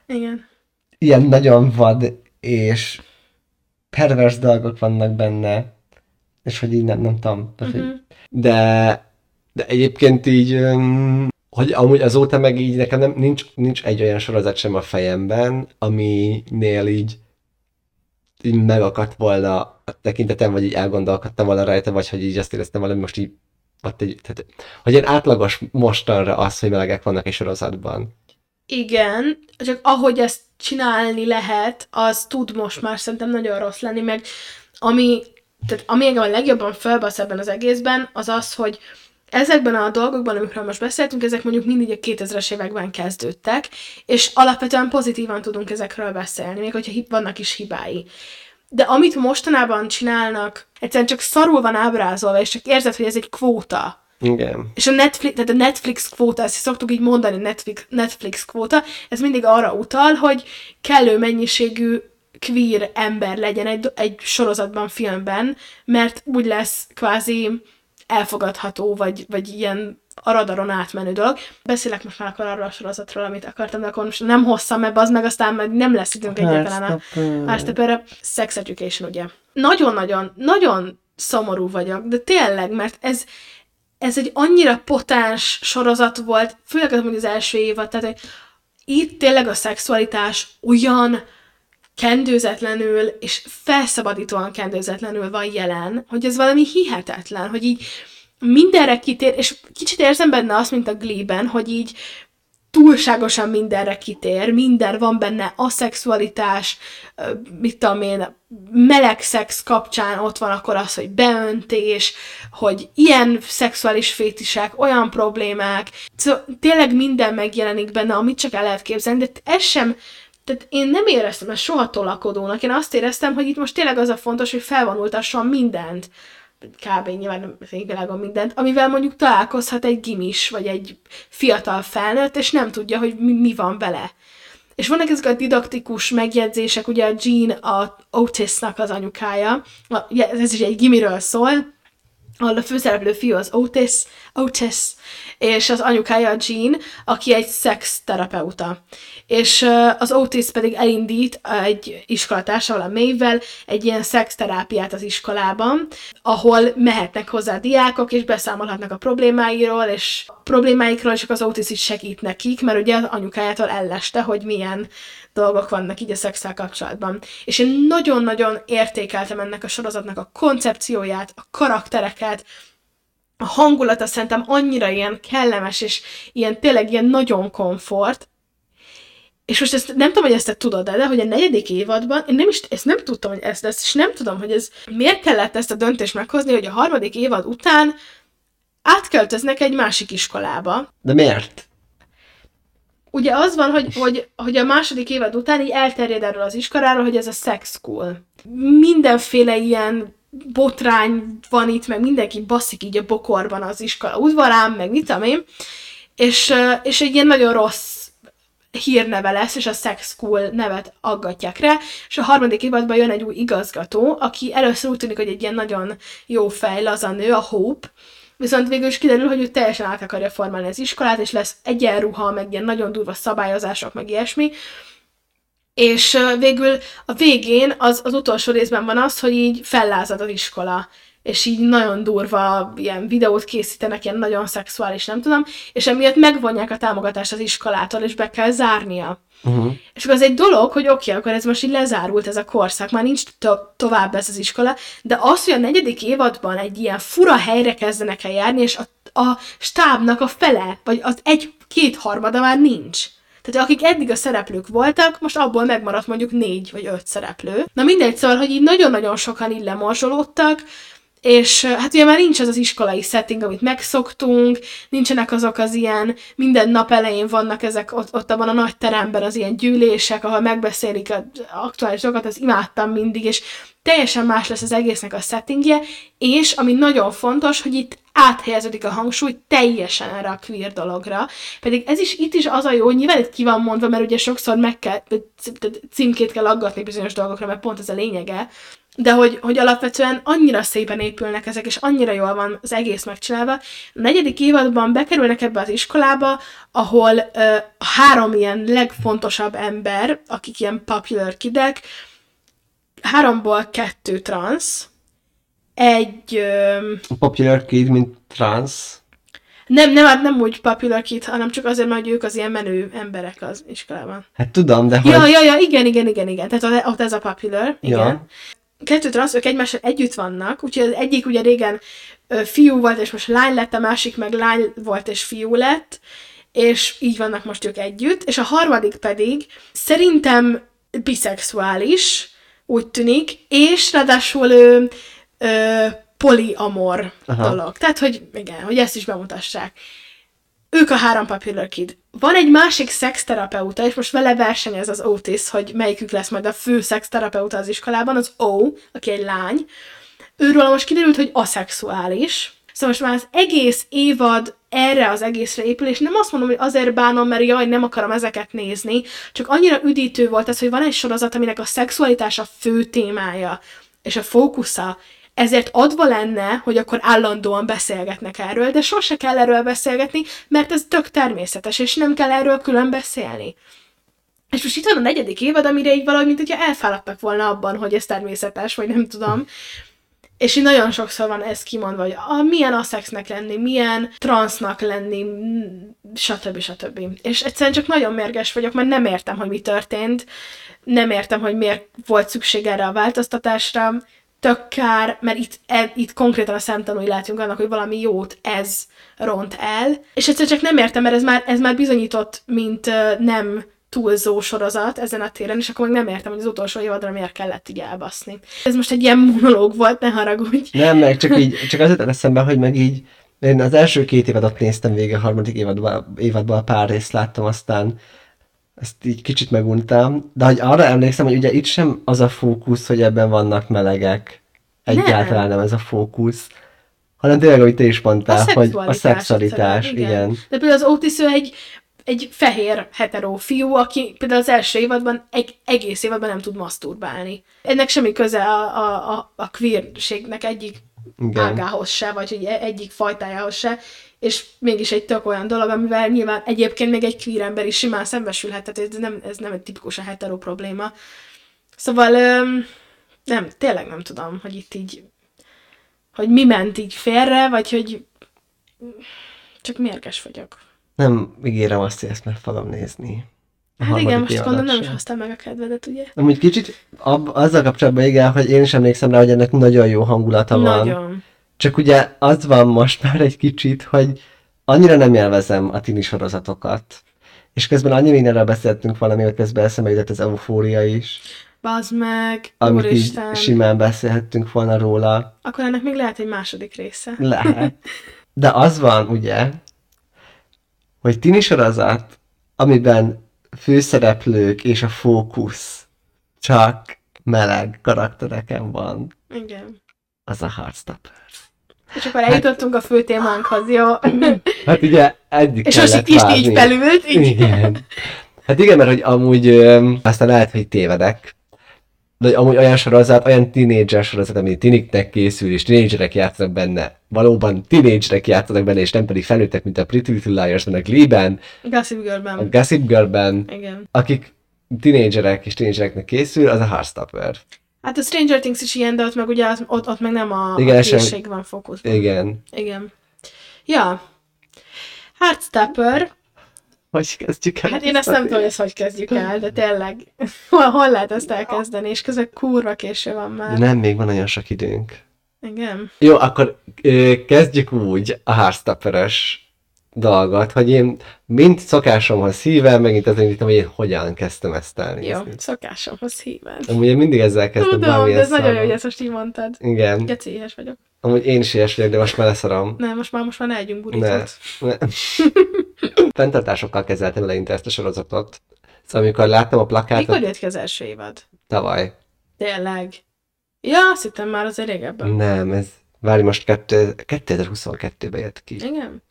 Igen. Ilyen nagyon vad és pervers dolgok vannak benne, és hogy így nem, nem tudom. Tehát, Mhm. hogy... de, de egyébként így, hogy amúgy azóta meg így nekem nem, nincs, nincs egy olyan sorozat sem a fejemben, aminél így, így megakadt volna a tekintetem, vagy így elgondolkodtam volna rajta, vagy hogy így azt éreztem valami most így ott egy, tehát, hogy ilyen átlagos mostanra az, hogy melegek vannak egy sorozatban. Igen, csak ahogy ezt csinálni lehet, az tud most már szerintem nagyon rossz lenni, meg ami, tehát ami engem a legjobban felbasz ebben az egészben, az az, hogy ezekben a dolgokban, amikről most beszéltünk, ezek mondjuk mindig a 2000-es években kezdődtek, és alapvetően pozitívan tudunk ezekről beszélni, még hogyha vannak is hibái. De amit mostanában csinálnak, egyszerűen csak szarul van ábrázolva, és csak érzed, hogy ez egy kvóta. Igen. És a Netflix, tehát a Netflix kvóta, ezt szoktuk így mondani, Netflix, Netflix kvóta, ez mindig arra utal, hogy kellő mennyiségű queer ember legyen egy, egy sorozatban, filmben, mert úgy lesz kvázi elfogadható, vagy, vagy ilyen a radaron átmenő dolog. Beszélek most már akkor arról a sorozatról, amit akartam, de akkor most nem hosszam ebbe, az meg aztán meg nem lesz időnk egyáltalán a Heartstopperre. Sex Education, ugye. Nagyon-nagyon, nagyon szomorú vagyok, de tényleg, mert ez, ez egy annyira potens sorozat volt, főleg az, az első évad, tehát hogy itt tényleg a szexualitás olyan kendőzetlenül és felszabadítóan kendőzetlenül van jelen, hogy ez valami hihetetlen, hogy így mindenre kitér, és kicsit érzem benne azt, mint a Glee-ben, hogy így túlságosan mindenre kitér, minden van benne, aszexualitás, ö, mit tudom én, meleg szex kapcsán ott van akkor az, hogy beöntés, hogy ilyen szexuális fétisek, olyan problémák, szóval tényleg minden megjelenik benne, amit csak el lehet képzelni, de ez sem, tehát én nem éreztem ezt soha tolakodónak, én azt éreztem, hogy itt most tényleg az a fontos, hogy felvonultasson mindent, kb. nyilván nem világon mindent, amivel mondjuk találkozhat egy gimis, vagy egy fiatal felnőtt, és nem tudja, hogy mi, mi van vele. És vannak ezek a didaktikus megjegyzések, ugye a Jean, a Otisnak az anyukája, ez is egy gimiről szól, ahol a főszereplő fiú az Otis, Otis, és az anyukája a Jean, aki egy szex terapeuta. És az Otis pedig elindít egy iskolatársával, a Maeve-vel egy ilyen szexterápiát az iskolában, ahol mehetnek hozzá diákok, és beszámolhatnak a problémáiról, és a problémáikról, és az Otis is segít nekik, mert ugye az anyukájától elleste, hogy milyen dolgok vannak így a szexel kapcsolatban. És én nagyon-nagyon értékeltem ennek a sorozatnak a koncepcióját, a karaktereket, a hangulata szerintem annyira ilyen kellemes, és ilyen tényleg ilyen nagyon komfort, és most ezt nem tudom, hogy ezt te tudod de hogy a negyedik évadban, én nem is, ezt nem tudtam, hogy ez lesz, és nem tudom, hogy ez miért kellett ezt a döntést meghozni, hogy a harmadik évad után átköltöznek egy másik iskolába. De miért? Ugye az van, hogy, hogy, hogy a második évad után így elterjed erről az iskoláról, hogy ez a sex school. Mindenféle ilyen botrány van itt, meg mindenki baszik így a bokorban az iskola udvarán, meg mit tudom én, és, és egy ilyen nagyon rossz hírneve lesz, és a Sex School nevet aggatják rá, és a harmadik évadban jön egy új igazgató, aki először úgy tűnik, hogy egy ilyen nagyon jó fej, laza nő, a Hope, viszont végül is kiderül, hogy ő teljesen át akarja formálni az iskolát, és lesz egyenruha, meg ilyen nagyon durva szabályozások, meg ilyesmi, és végül a végén az, az utolsó részben van az, hogy így fellázad az iskola, és így nagyon durva ilyen videót készítenek, ilyen nagyon szexuális, nem tudom, és emiatt megvonják a támogatást az iskolától, és be kell zárnia. Uh-huh. És akkor az egy dolog, hogy oké, okay, akkor ez most így lezárult ez a korszak, már nincs to- tovább ez az iskola, de az, hogy a negyedik évadban egy ilyen fura helyre kezdenek el járni, és a, a stábnak a fele, vagy az egy-két harmada már nincs. Tehát akik eddig a szereplők voltak, most abból megmaradt mondjuk négy vagy öt szereplő. Na mindegy, szóval, hogy így nagyon-nagyon sokan így lemorzsolódtak, és hát ugye már nincs az az iskolai setting, amit megszoktunk, nincsenek azok az ilyen, minden nap elején vannak ezek ott, ott abban a nagy teremben az ilyen gyűlések, ahol megbeszélik az aktuális dolgokat, az imádtam mindig, és teljesen más lesz az egésznek a settingje, és ami nagyon fontos, hogy itt áthelyeződik a hangsúly teljesen erre a queer dologra. Pedig ez is itt is az a jó, hogy nyilván itt ki van mondva, mert ugye sokszor meg kell, címkét kell aggatni bizonyos dolgokra, mert pont ez a lényege, de hogy, hogy alapvetően annyira szépen épülnek ezek, és annyira jól van az egész megcsinálva. A negyedik évadban bekerülnek ebbe az iskolába, ahol a három ilyen legfontosabb ember, akik ilyen popular kidek, háromból kettő trans, egy... Uh, popular kid, mint trans. Nem, nem, hát nem úgy popular kid, hanem csak azért, mert ők az ilyen menő emberek az iskolában. Hát tudom, de hogy... Ja, ja, ja, igen, igen, igen, igen. Tehát ott ez a popular, igen. Ja kettő transz, ők egymással együtt vannak, úgyhogy az egyik ugye régen ö, fiú volt, és most lány lett, a másik meg lány volt, és fiú lett, és így vannak most ők együtt, és a harmadik pedig szerintem biszexuális, úgy tűnik, és ráadásul ő ö, poliamor Aha. dolog. Tehát, hogy igen, hogy ezt is bemutassák. Ők a három Popular Kid. Van egy másik szexterapeuta, és most vele versenyez az Otis, hogy melyikük lesz majd a fő szexterapeuta az iskolában, az O, aki egy lány. Őről most kiderült, hogy aszexuális. Szóval most már az egész évad erre az egészre épül, és nem azt mondom, hogy azért bánom, mert jaj, nem akarom ezeket nézni, csak annyira üdítő volt ez, hogy van egy sorozat, aminek a szexualitás a fő témája, és a fókusza, ezért adva lenne, hogy akkor állandóan beszélgetnek erről, de sose kell erről beszélgetni, mert ez tök természetes, és nem kell erről külön beszélni. És most itt van a negyedik évad, amire így valahogy, mint hogyha elfáradtak volna abban, hogy ez természetes, vagy nem tudom. És így nagyon sokszor van ez kimondva, hogy a, milyen aszexnek lenni, milyen transznak lenni, stb. stb. És egyszerűen csak nagyon mérges vagyok, mert nem értem, hogy mi történt, nem értem, hogy miért volt szükség erre a változtatásra, tök kár, mert itt, e, itt konkrétan a szemtanúi látunk annak, hogy valami jót ez ront el, és egyszer csak nem értem, mert ez már, ez már bizonyított, mint uh, nem túlzó sorozat ezen a téren, és akkor meg nem értem, hogy az utolsó évadra miért kellett így elbaszni. Ez most egy ilyen monológ volt, ne haragudj. Nem, meg csak így, csak azért eszembe, hogy meg így, én az első két évadot néztem végig, a harmadik évadban, évadban pár részt láttam, aztán ezt így kicsit meguntam, de hogy arra emlékszem, hogy ugye itt sem az a fókusz, hogy ebben vannak melegek. Egyáltalán nem, nem ez a fókusz. Hanem tényleg, ahogy te is mondtál, a hogy a szexualitás, igen. igen. De például az Otis ő egy, egy fehér hetero fiú, aki például az első évadban egy, egész évadban nem tud maszturbálni. Ennek semmi köze a, a, a, a queerségnek egyik igen. ágához se, vagy hogy egyik fajtájához se és mégis egy tök olyan dolog, amivel nyilván egyébként még egy queer ember is simán szembesülhet, tehát ez nem, ez nem egy tipikus a hetero probléma. Szóval nem, tényleg nem tudom, hogy itt így, hogy mi ment így félre, vagy hogy csak mérges vagyok. Nem ígérem azt, hogy ezt meg fogom nézni. Hát igen, most gondolom nem is hoztam meg a kedvedet, ugye? Amúgy kicsit ab, azzal kapcsolatban igen, hogy én is emlékszem rá, hogy ennek nagyon jó hangulata nagyon. van. Nagyon. Csak ugye az van most már egy kicsit, hogy annyira nem élvezem a tini sorozatokat. És közben annyi mindenre beszéltünk valami, hogy közben eszembe jutott az eufória is. Bazd meg, Amit úristen. így simán beszélhettünk volna róla. Akkor ennek még lehet egy második része. Lehet. De az van, ugye, hogy tini sorozat, amiben főszereplők és a fókusz csak meleg karaktereken van. Igen. Az a Heartstopper. És akkor eljutottunk hát, a fő témánkhoz, jó? Hát ugye eddig És most is így belült. Így. Igen. Hát igen, mert hogy amúgy aztán lehet, hogy tévedek, de amúgy olyan sorozat, olyan tínédzser sorozat, ami tiniknek készül, és tínédzserek játszanak benne, valóban tínédzserek játszanak benne, és nem pedig felnőttek, mint a Pretty Little Liars, a Glee-ben, Gossip Girl-ben, a Gossip Girl-ben, Igen. akik tínédzserek és tínédzsereknek készül, az a Heartstopper. Hát a Stranger Things is ilyen, de ott meg ugye ott, ott meg nem a, Igen, a készség van fókuszban. Igen. Igen. Ja. Heartstopper. Hogy kezdjük el? Hát én ezt nem tudom, hogy ezt hogy kezdjük el, de tényleg hol, hol lehet ezt elkezdeni, és közben kurva késő van már. De nem, még van nagyon sok időnk. Igen. Jó, akkor ö, kezdjük úgy a Heartstopper-es dolgot, hogy én mint szokásomhoz híven, megint azért indítom, hogy én hogyan kezdtem ezt elnézni. Jó, szokásomhoz híven. Amúgy én mindig ezzel kezdtem Tudom, de ez nagyon jó, hogy ezt most így mondtad. Igen. Geci, éhes vagyok. Amúgy én is éhes vagyok, de most már leszarom. Nem, most már, most már ne együnk burítót. Ne. ne. Fentartásokkal kezeltem eleinte ezt a sorozatot. Szóval amikor láttam a plakátot... Mikor jött ki az első évad? Tavaly. Tényleg? Ja, azt hittem már az régebben. Nem, ez Várj, most kettő- 2022-ben jött ki. Igen.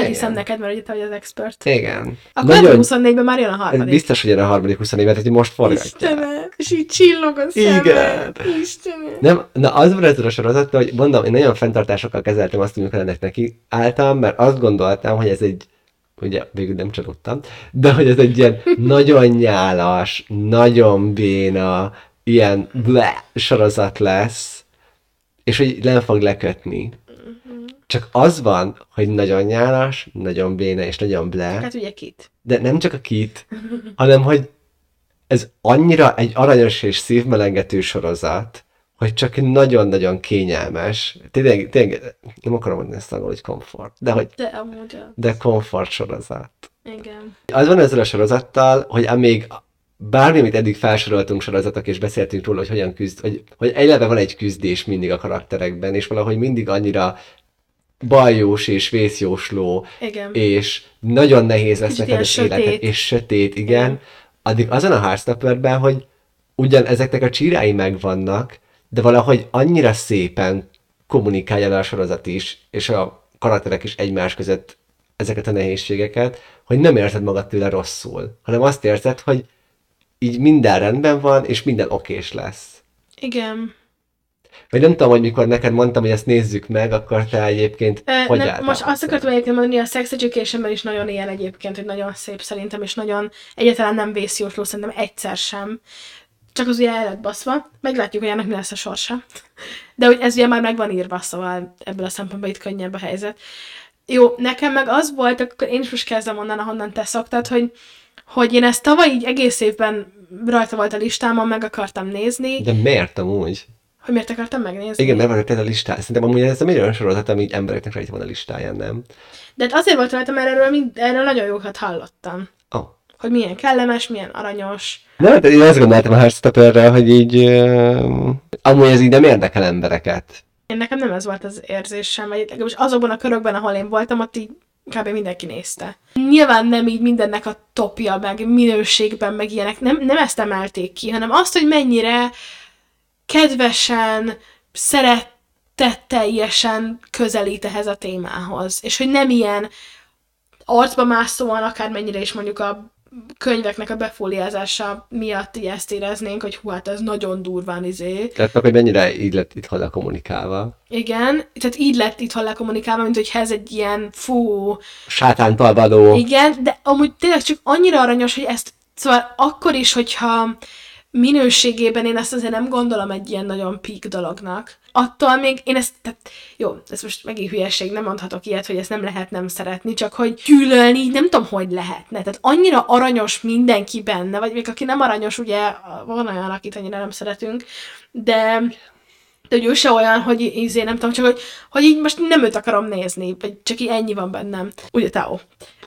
Elhiszem Igen. neked, mert ugye te vagy az expert. Igen. Akkor Nagyon... 24-ben már jön a harmadik. Biztos, hogy jön a harmadik 20 évet, hogy most forgatják. Istenem, és így csillog a szemed. Igen. Istenem. Nem, na az van ezzel a sorozattal, hogy mondom, én nagyon fenntartásokkal kezeltem azt, amikor ennek neki álltam, mert azt gondoltam, hogy ez egy, ugye végül nem csalódtam, de hogy ez egy ilyen nagyon nyálas, nagyon béna, ilyen ble sorozat lesz, és hogy nem fog lekötni. Csak az van, hogy nagyon nyálas, nagyon béna és nagyon ble, Hát ugye kit? de nem csak a kit, hanem hogy ez annyira egy aranyos és szívmelengető sorozat, hogy csak nagyon-nagyon kényelmes. Tényleg, tényleg nem akarom mondani ezt angolul, hogy komfort, de hogy De amúgy de komfort sorozat. Igen. Az van ezzel a sorozattal, hogy amíg bármi, amit eddig felsoroltunk sorozatok, és beszéltünk róla, hogy hogyan küzd, hogy, hogy eleve van egy küzdés mindig a karakterekben, és valahogy mindig annyira bajós és vészjósló, Igen. és nagyon nehéz lesz Kicsit neked az ilyen életed, sötét. és sötét, igen, Igen. addig azon a Heartstopperben, hogy ugyan ezeknek a csírái megvannak, de valahogy annyira szépen kommunikálja le a sorozat is, és a karakterek is egymás között ezeket a nehézségeket, hogy nem érzed magad tőle rosszul, hanem azt érzed, hogy így minden rendben van, és minden okés lesz. Igen. Vagy nem tudom, hogy mikor neked mondtam, hogy ezt nézzük meg, akkor te egyébként Ö, hogy nem, most azt akartam egyébként mondani, a Sex education is nagyon ilyen egyébként, hogy nagyon szép szerintem, és nagyon egyáltalán nem vészjósló, szerintem egyszer sem. Csak az ugye el lett baszva, meglátjuk, hogy ennek mi lesz a sorsa. De hogy ez ugye már meg van írva, szóval ebből a szempontból itt könnyebb a helyzet. Jó, nekem meg az volt, akkor én is most kezdem onnan, ahonnan te szoktad, hogy, hogy én ezt tavaly így egész évben rajta volt a listámon, meg akartam nézni. De miért amúgy? Hogy miért akartam megnézni? Igen, mert van rajta a listán. Szerintem amúgy ez egy olyan sorozat, ami embereknek rajta van a listáján, nem? De hát azért volt rajta, mert erről, mind, erről nagyon jókat hallottam. Oh. Hogy milyen kellemes, milyen aranyos. Nem, hát én azt gondoltam a Heartstopperre, hogy így... Uh, amúgy ez így nem érdekel embereket. Én nekem nem ez volt az érzésem, vagy legalábbis azokban a körökben, ahol én voltam, ott így kb. mindenki nézte. Nyilván nem így mindennek a topja, meg minőségben, meg ilyenek, nem, nem ezt emelték ki, hanem azt, hogy mennyire kedvesen, szeretetteljesen közelít ehhez a témához. És hogy nem ilyen arcba mászóan, akármennyire is mondjuk a könyveknek a befóliázása miatt így ezt éreznénk, hogy hú, hát ez nagyon durván izé. Tehát hogy mennyire így lett itt hozzá kommunikálva. Igen, tehát így lett itt kommunikálva, mint hogy ez egy ilyen fú, Sátántal való. igen, de amúgy tényleg csak annyira aranyos, hogy ezt, szóval akkor is, hogyha minőségében én ezt azért nem gondolom egy ilyen nagyon peak dolognak. Attól még én ezt, tehát jó, ez most megint hülyeség, nem mondhatok ilyet, hogy ezt nem lehet nem szeretni, csak hogy gyűlölni, így nem tudom, hogy lehetne. Tehát annyira aranyos mindenki benne, vagy még aki nem aranyos, ugye van olyan, akit annyira nem szeretünk, de de hogy ő se olyan, hogy izé, nem tudom, csak hogy, hogy így most nem őt akarom nézni, vagy csak így ennyi van bennem. Ugye, Tao?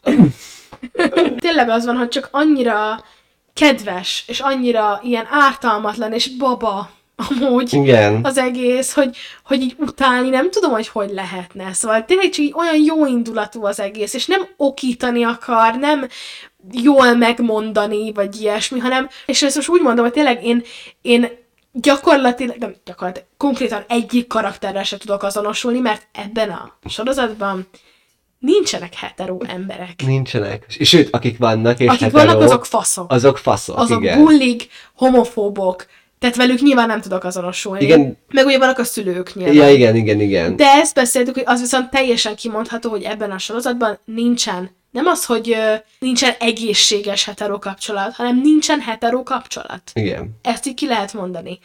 Tényleg az van, hogy csak annyira kedves, és annyira ilyen ártalmatlan, és baba amúgy Igen. az egész, hogy, hogy így utálni nem tudom, hogy hogy lehetne. Szóval tényleg csak így olyan jó indulatú az egész, és nem okítani akar, nem jól megmondani, vagy ilyesmi, hanem, és ezt most úgy mondom, hogy tényleg én, én gyakorlatilag, nem gyakorlatilag, konkrétan egyik karakterrel se tudok azonosulni, mert ebben a sorozatban nincsenek hetero emberek. Nincsenek. És sőt, akik vannak, és Akik hetero, vannak, azok faszok. azok faszok, azok igen. bullik, homofóbok, tehát velük nyilván nem tudok azonosulni. Igen. Meg ugye vannak a szülők nyilván. Ja, igen, igen, igen. De ezt beszéltük, hogy az viszont teljesen kimondható, hogy ebben a sorozatban nincsen. Nem az, hogy ö, nincsen egészséges hetero kapcsolat, hanem nincsen hetero kapcsolat. Igen. Ezt így ki lehet mondani.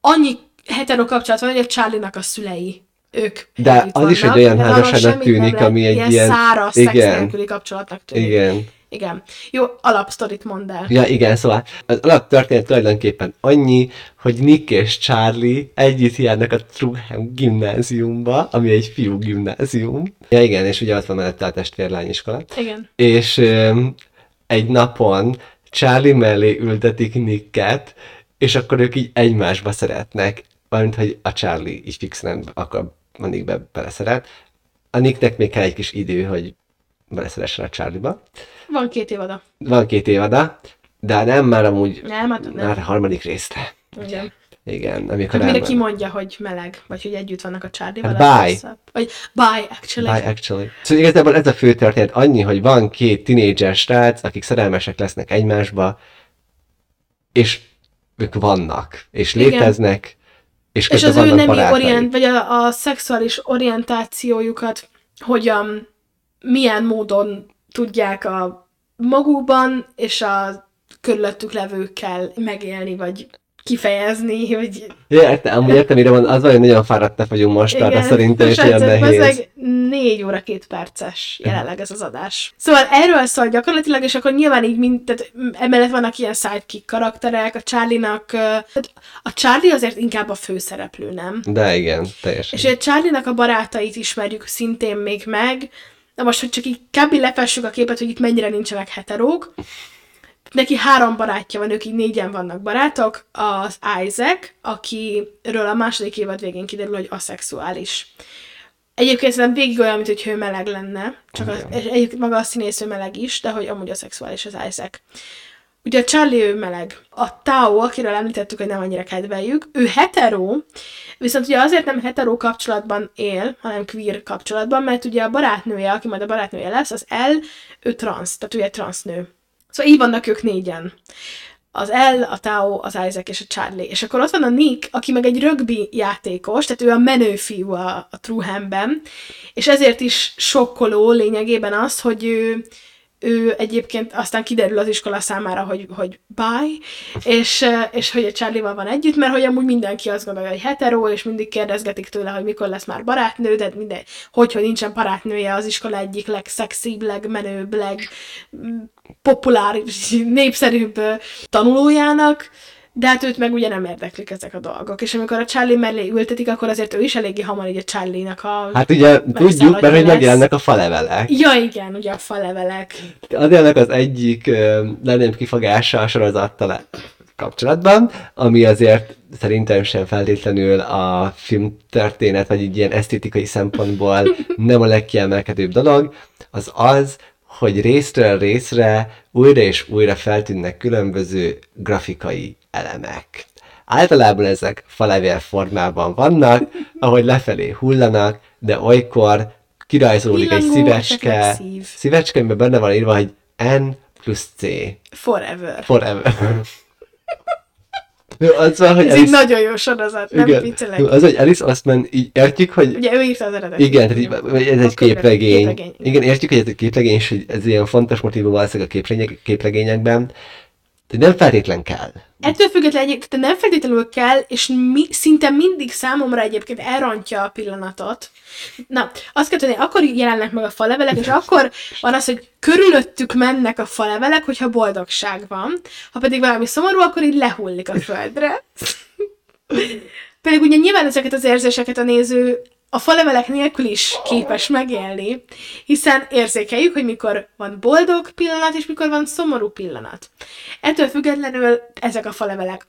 Annyi hetero kapcsolat van, hogy a Charlie-nak a szülei, ők De az is egy vannak, olyan házasságnak tűnik, lehet, ami egy ilyen... ilyen- száraz, szex igen. nélküli kapcsolatnak tűnik. Igen. Igen. Jó, alapsztorit mondd el. Ja, igen, szóval az alaptörténet tulajdonképpen annyi, hogy Nick és Charlie együtt járnak a Truham gimnáziumba, ami egy fiú gimnázium. Ja, igen, és ugye ott van mellette a testvérlányiskola. Igen. És öm, egy napon Charlie mellé ültetik Nicket, és akkor ők így egymásba szeretnek. Valamint, hogy a Charlie is fixen akar mindig be, beleszeret. A Nicknek még kell egy kis idő, hogy beleszeressen a Charlie-ba. Van két évada. Van két évada, de nem már amúgy Nem, hát nem. már a harmadik részre. Igen. Igen, amikor Hát mindenki elmen- mondja, hogy meleg, vagy hogy együtt vannak a Charlie-val. Hát bye. Vagy bye, actually. By actually. Szóval igazából ez a fő történet annyi, hogy van két tinédzser srác, akik szerelmesek lesznek egymásba, és ők vannak, és Igen. És És az ő nemi orient, vagy a, a szexuális orientációjukat hogyan, milyen módon tudják a magukban és a körülöttük levőkkel megélni, vagy kifejezni, vagy Ja, értem, amúgy értem, mire van, az hogy nagyon fáradtak vagyunk most, arra szerintem is ilyen nehéz. bazzeg, négy óra két perces jelenleg ez az adás. Szóval erről szól gyakorlatilag, és akkor nyilván így mind, tehát emellett vannak ilyen sidekick karakterek, a Charlie-nak, tehát a Charlie azért inkább a főszereplő, nem? De igen, teljesen. És a Charlie-nak a barátait ismerjük szintén még meg. Na most, hogy csak így kb. lefessük a képet, hogy itt mennyire nincsenek heterók. Neki három barátja van, ők így négyen vannak barátok. Az Isaac, akiről a második évad végén kiderül, hogy aszexuális. Egyébként szerintem végig olyan, mint hogy ő meleg lenne, csak az, egyébként maga a színésznő meleg is, de hogy amúgy aszexuális az Isaac. Ugye a Charlie ő meleg. A Tao, akiről említettük, hogy nem annyira kedveljük, ő hetero, viszont ugye azért nem hetero kapcsolatban él, hanem queer kapcsolatban, mert ugye a barátnője, aki majd a barátnője lesz, az L, ő trans, tehát ő egy transznő. Szóval így vannak ők négyen. Az L, a Tao, az Isaac és a Charlie. És akkor ott van a Nick, aki meg egy rugby játékos, tehát ő a menő fiú a, a Truhamben, és ezért is sokkoló lényegében az, hogy ő, ő egyébként aztán kiderül az iskola számára, hogy, hogy bye, és, és hogy a Charlie-val van együtt, mert hogy amúgy mindenki azt gondolja, hogy hetero, és mindig kérdezgetik tőle, hogy mikor lesz már barátnő, de minden, hogy, hogy nincsen barátnője az iskola egyik legszexibb, legmenőbb, legpopuláribb, népszerűbb tanulójának, de hát őt meg ugye nem érdeklik ezek a dolgok. És amikor a Charlie mellé ültetik, akkor azért ő is eléggé hamar így a Charlie-nak a... Hát ugye tudjuk, mert hogy megjelennek a falevelek. Ja, igen, ugye a falevelek. Adélnek az egyik legnagyobb kifogása a sorozattal kapcsolatban, ami azért szerintem sem feltétlenül a film történet, vagy így ilyen esztétikai szempontból nem a legkiemelkedőbb dolog, az az, hogy részről részre újra és újra feltűnnek különböző grafikai elemek. Általában ezek falevél formában vannak, ahogy lefelé hullanak, de olykor kirajzolódik egy szívecske, szívecske, amiben benne van írva, hogy N plusz C. Forever. Forever. Jó, az van, hogy Ez Alice, nagyon jó sorozat, nem igen, viccelek. Jó, az, hogy Alice Ostman, így értjük, hogy Ugye ő írta az eredet. igen, tehát így, ez egy képregény. képregény. Igen, értjük, hogy ez egy képregény, és hogy ez ilyen fontos motivum valószínűleg a képregények, képregényekben, de nem feltétlen kell. Ettől függetlenül egyébként nem feltétlenül kell, és mi, szinte mindig számomra egyébként elrontja a pillanatot. Na, azt kell tudni, akkor jelennek meg a falevelek, és akkor van az, hogy körülöttük mennek a falevelek, hogyha boldogság van. Ha pedig valami szomorú, akkor így lehullik a földre. Pedig ugye nyilván ezeket az érzéseket a néző a falevelek nélkül is képes megélni, hiszen érzékeljük, hogy mikor van boldog pillanat, és mikor van szomorú pillanat. Ettől függetlenül ezek a falevelek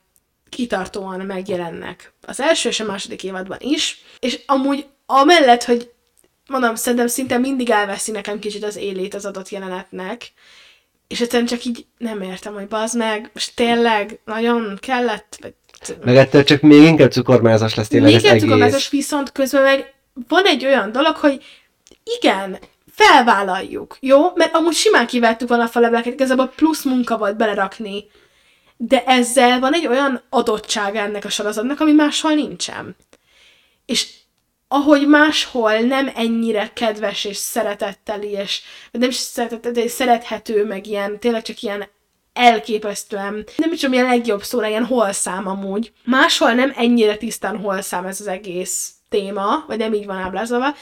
kitartóan megjelennek az első és a második évadban is, és amúgy amellett, hogy mondom, szerintem szinte mindig elveszi nekem kicsit az élét az adott jelenetnek, és egyszerűen csak így nem értem, hogy bazd meg, most tényleg nagyon kellett, vagy Meg ettől csak még inkább cukormázas lesz tényleg még egész. cukormázas, viszont közben meg van egy olyan dolog, hogy igen, felvállaljuk, jó? Mert amúgy simán kivettük volna a faleveleket, igazából plusz munka volt belerakni. De ezzel van egy olyan adottság ennek a sorozatnak, ami máshol nincsen. És ahogy máshol nem ennyire kedves és szeretetteli, és nem is szeretetteli, de szerethető, meg ilyen, tényleg csak ilyen elképesztően, nem is tudom, milyen legjobb szóra, ilyen holszám amúgy. Máshol nem ennyire tisztán holszám ez az egész téma, vagy nem így van ábrázolva.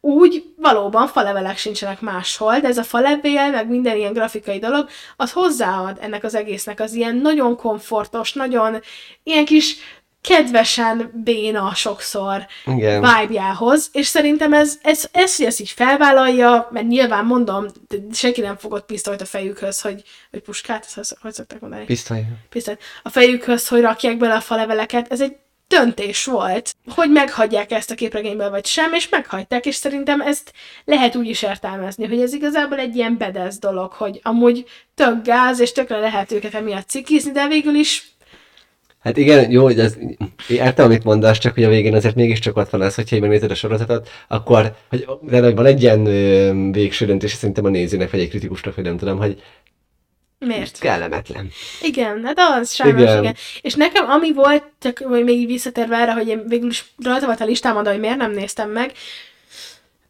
Úgy valóban falevelek sincsenek máshol, de ez a falevél, meg minden ilyen grafikai dolog, az hozzáad ennek az egésznek az ilyen nagyon komfortos, nagyon ilyen kis kedvesen béna sokszor Igen. vibe-jához, és szerintem ez, ez, ez, hogy ezt így felvállalja, mert nyilván mondom, senki nem fogott pisztolyt a fejükhöz, hogy, hogy puskát, ezt hogy, hogy szokták mondani? Pisztoly. Pisztolyt. A fejükhöz, hogy rakják bele a faleveleket, ez egy döntés volt, hogy meghagyják ezt a képregényből, vagy sem, és meghagyták, és szerintem ezt lehet úgy is értelmezni, hogy ez igazából egy ilyen bedesz dolog, hogy amúgy tök gáz, és tökre lehet őket emiatt cikizni, de végül is Hát igen, jó, hogy ez, értem, amit mondasz, csak hogy a végén azért mégiscsak ott van az, hogyha megnézed a sorozatot, akkor, hogy, de hogy van egy ilyen végső döntés, szerintem a nézőnek, vagy egy kritikusnak, vagy nem tudom, hogy Miért? kellemetlen. Igen, hát az sajnos, igen. Igen. És nekem ami volt, csak hogy még így visszatérve erre, hogy én végül is rajta volt a listámon, de hogy miért nem néztem meg,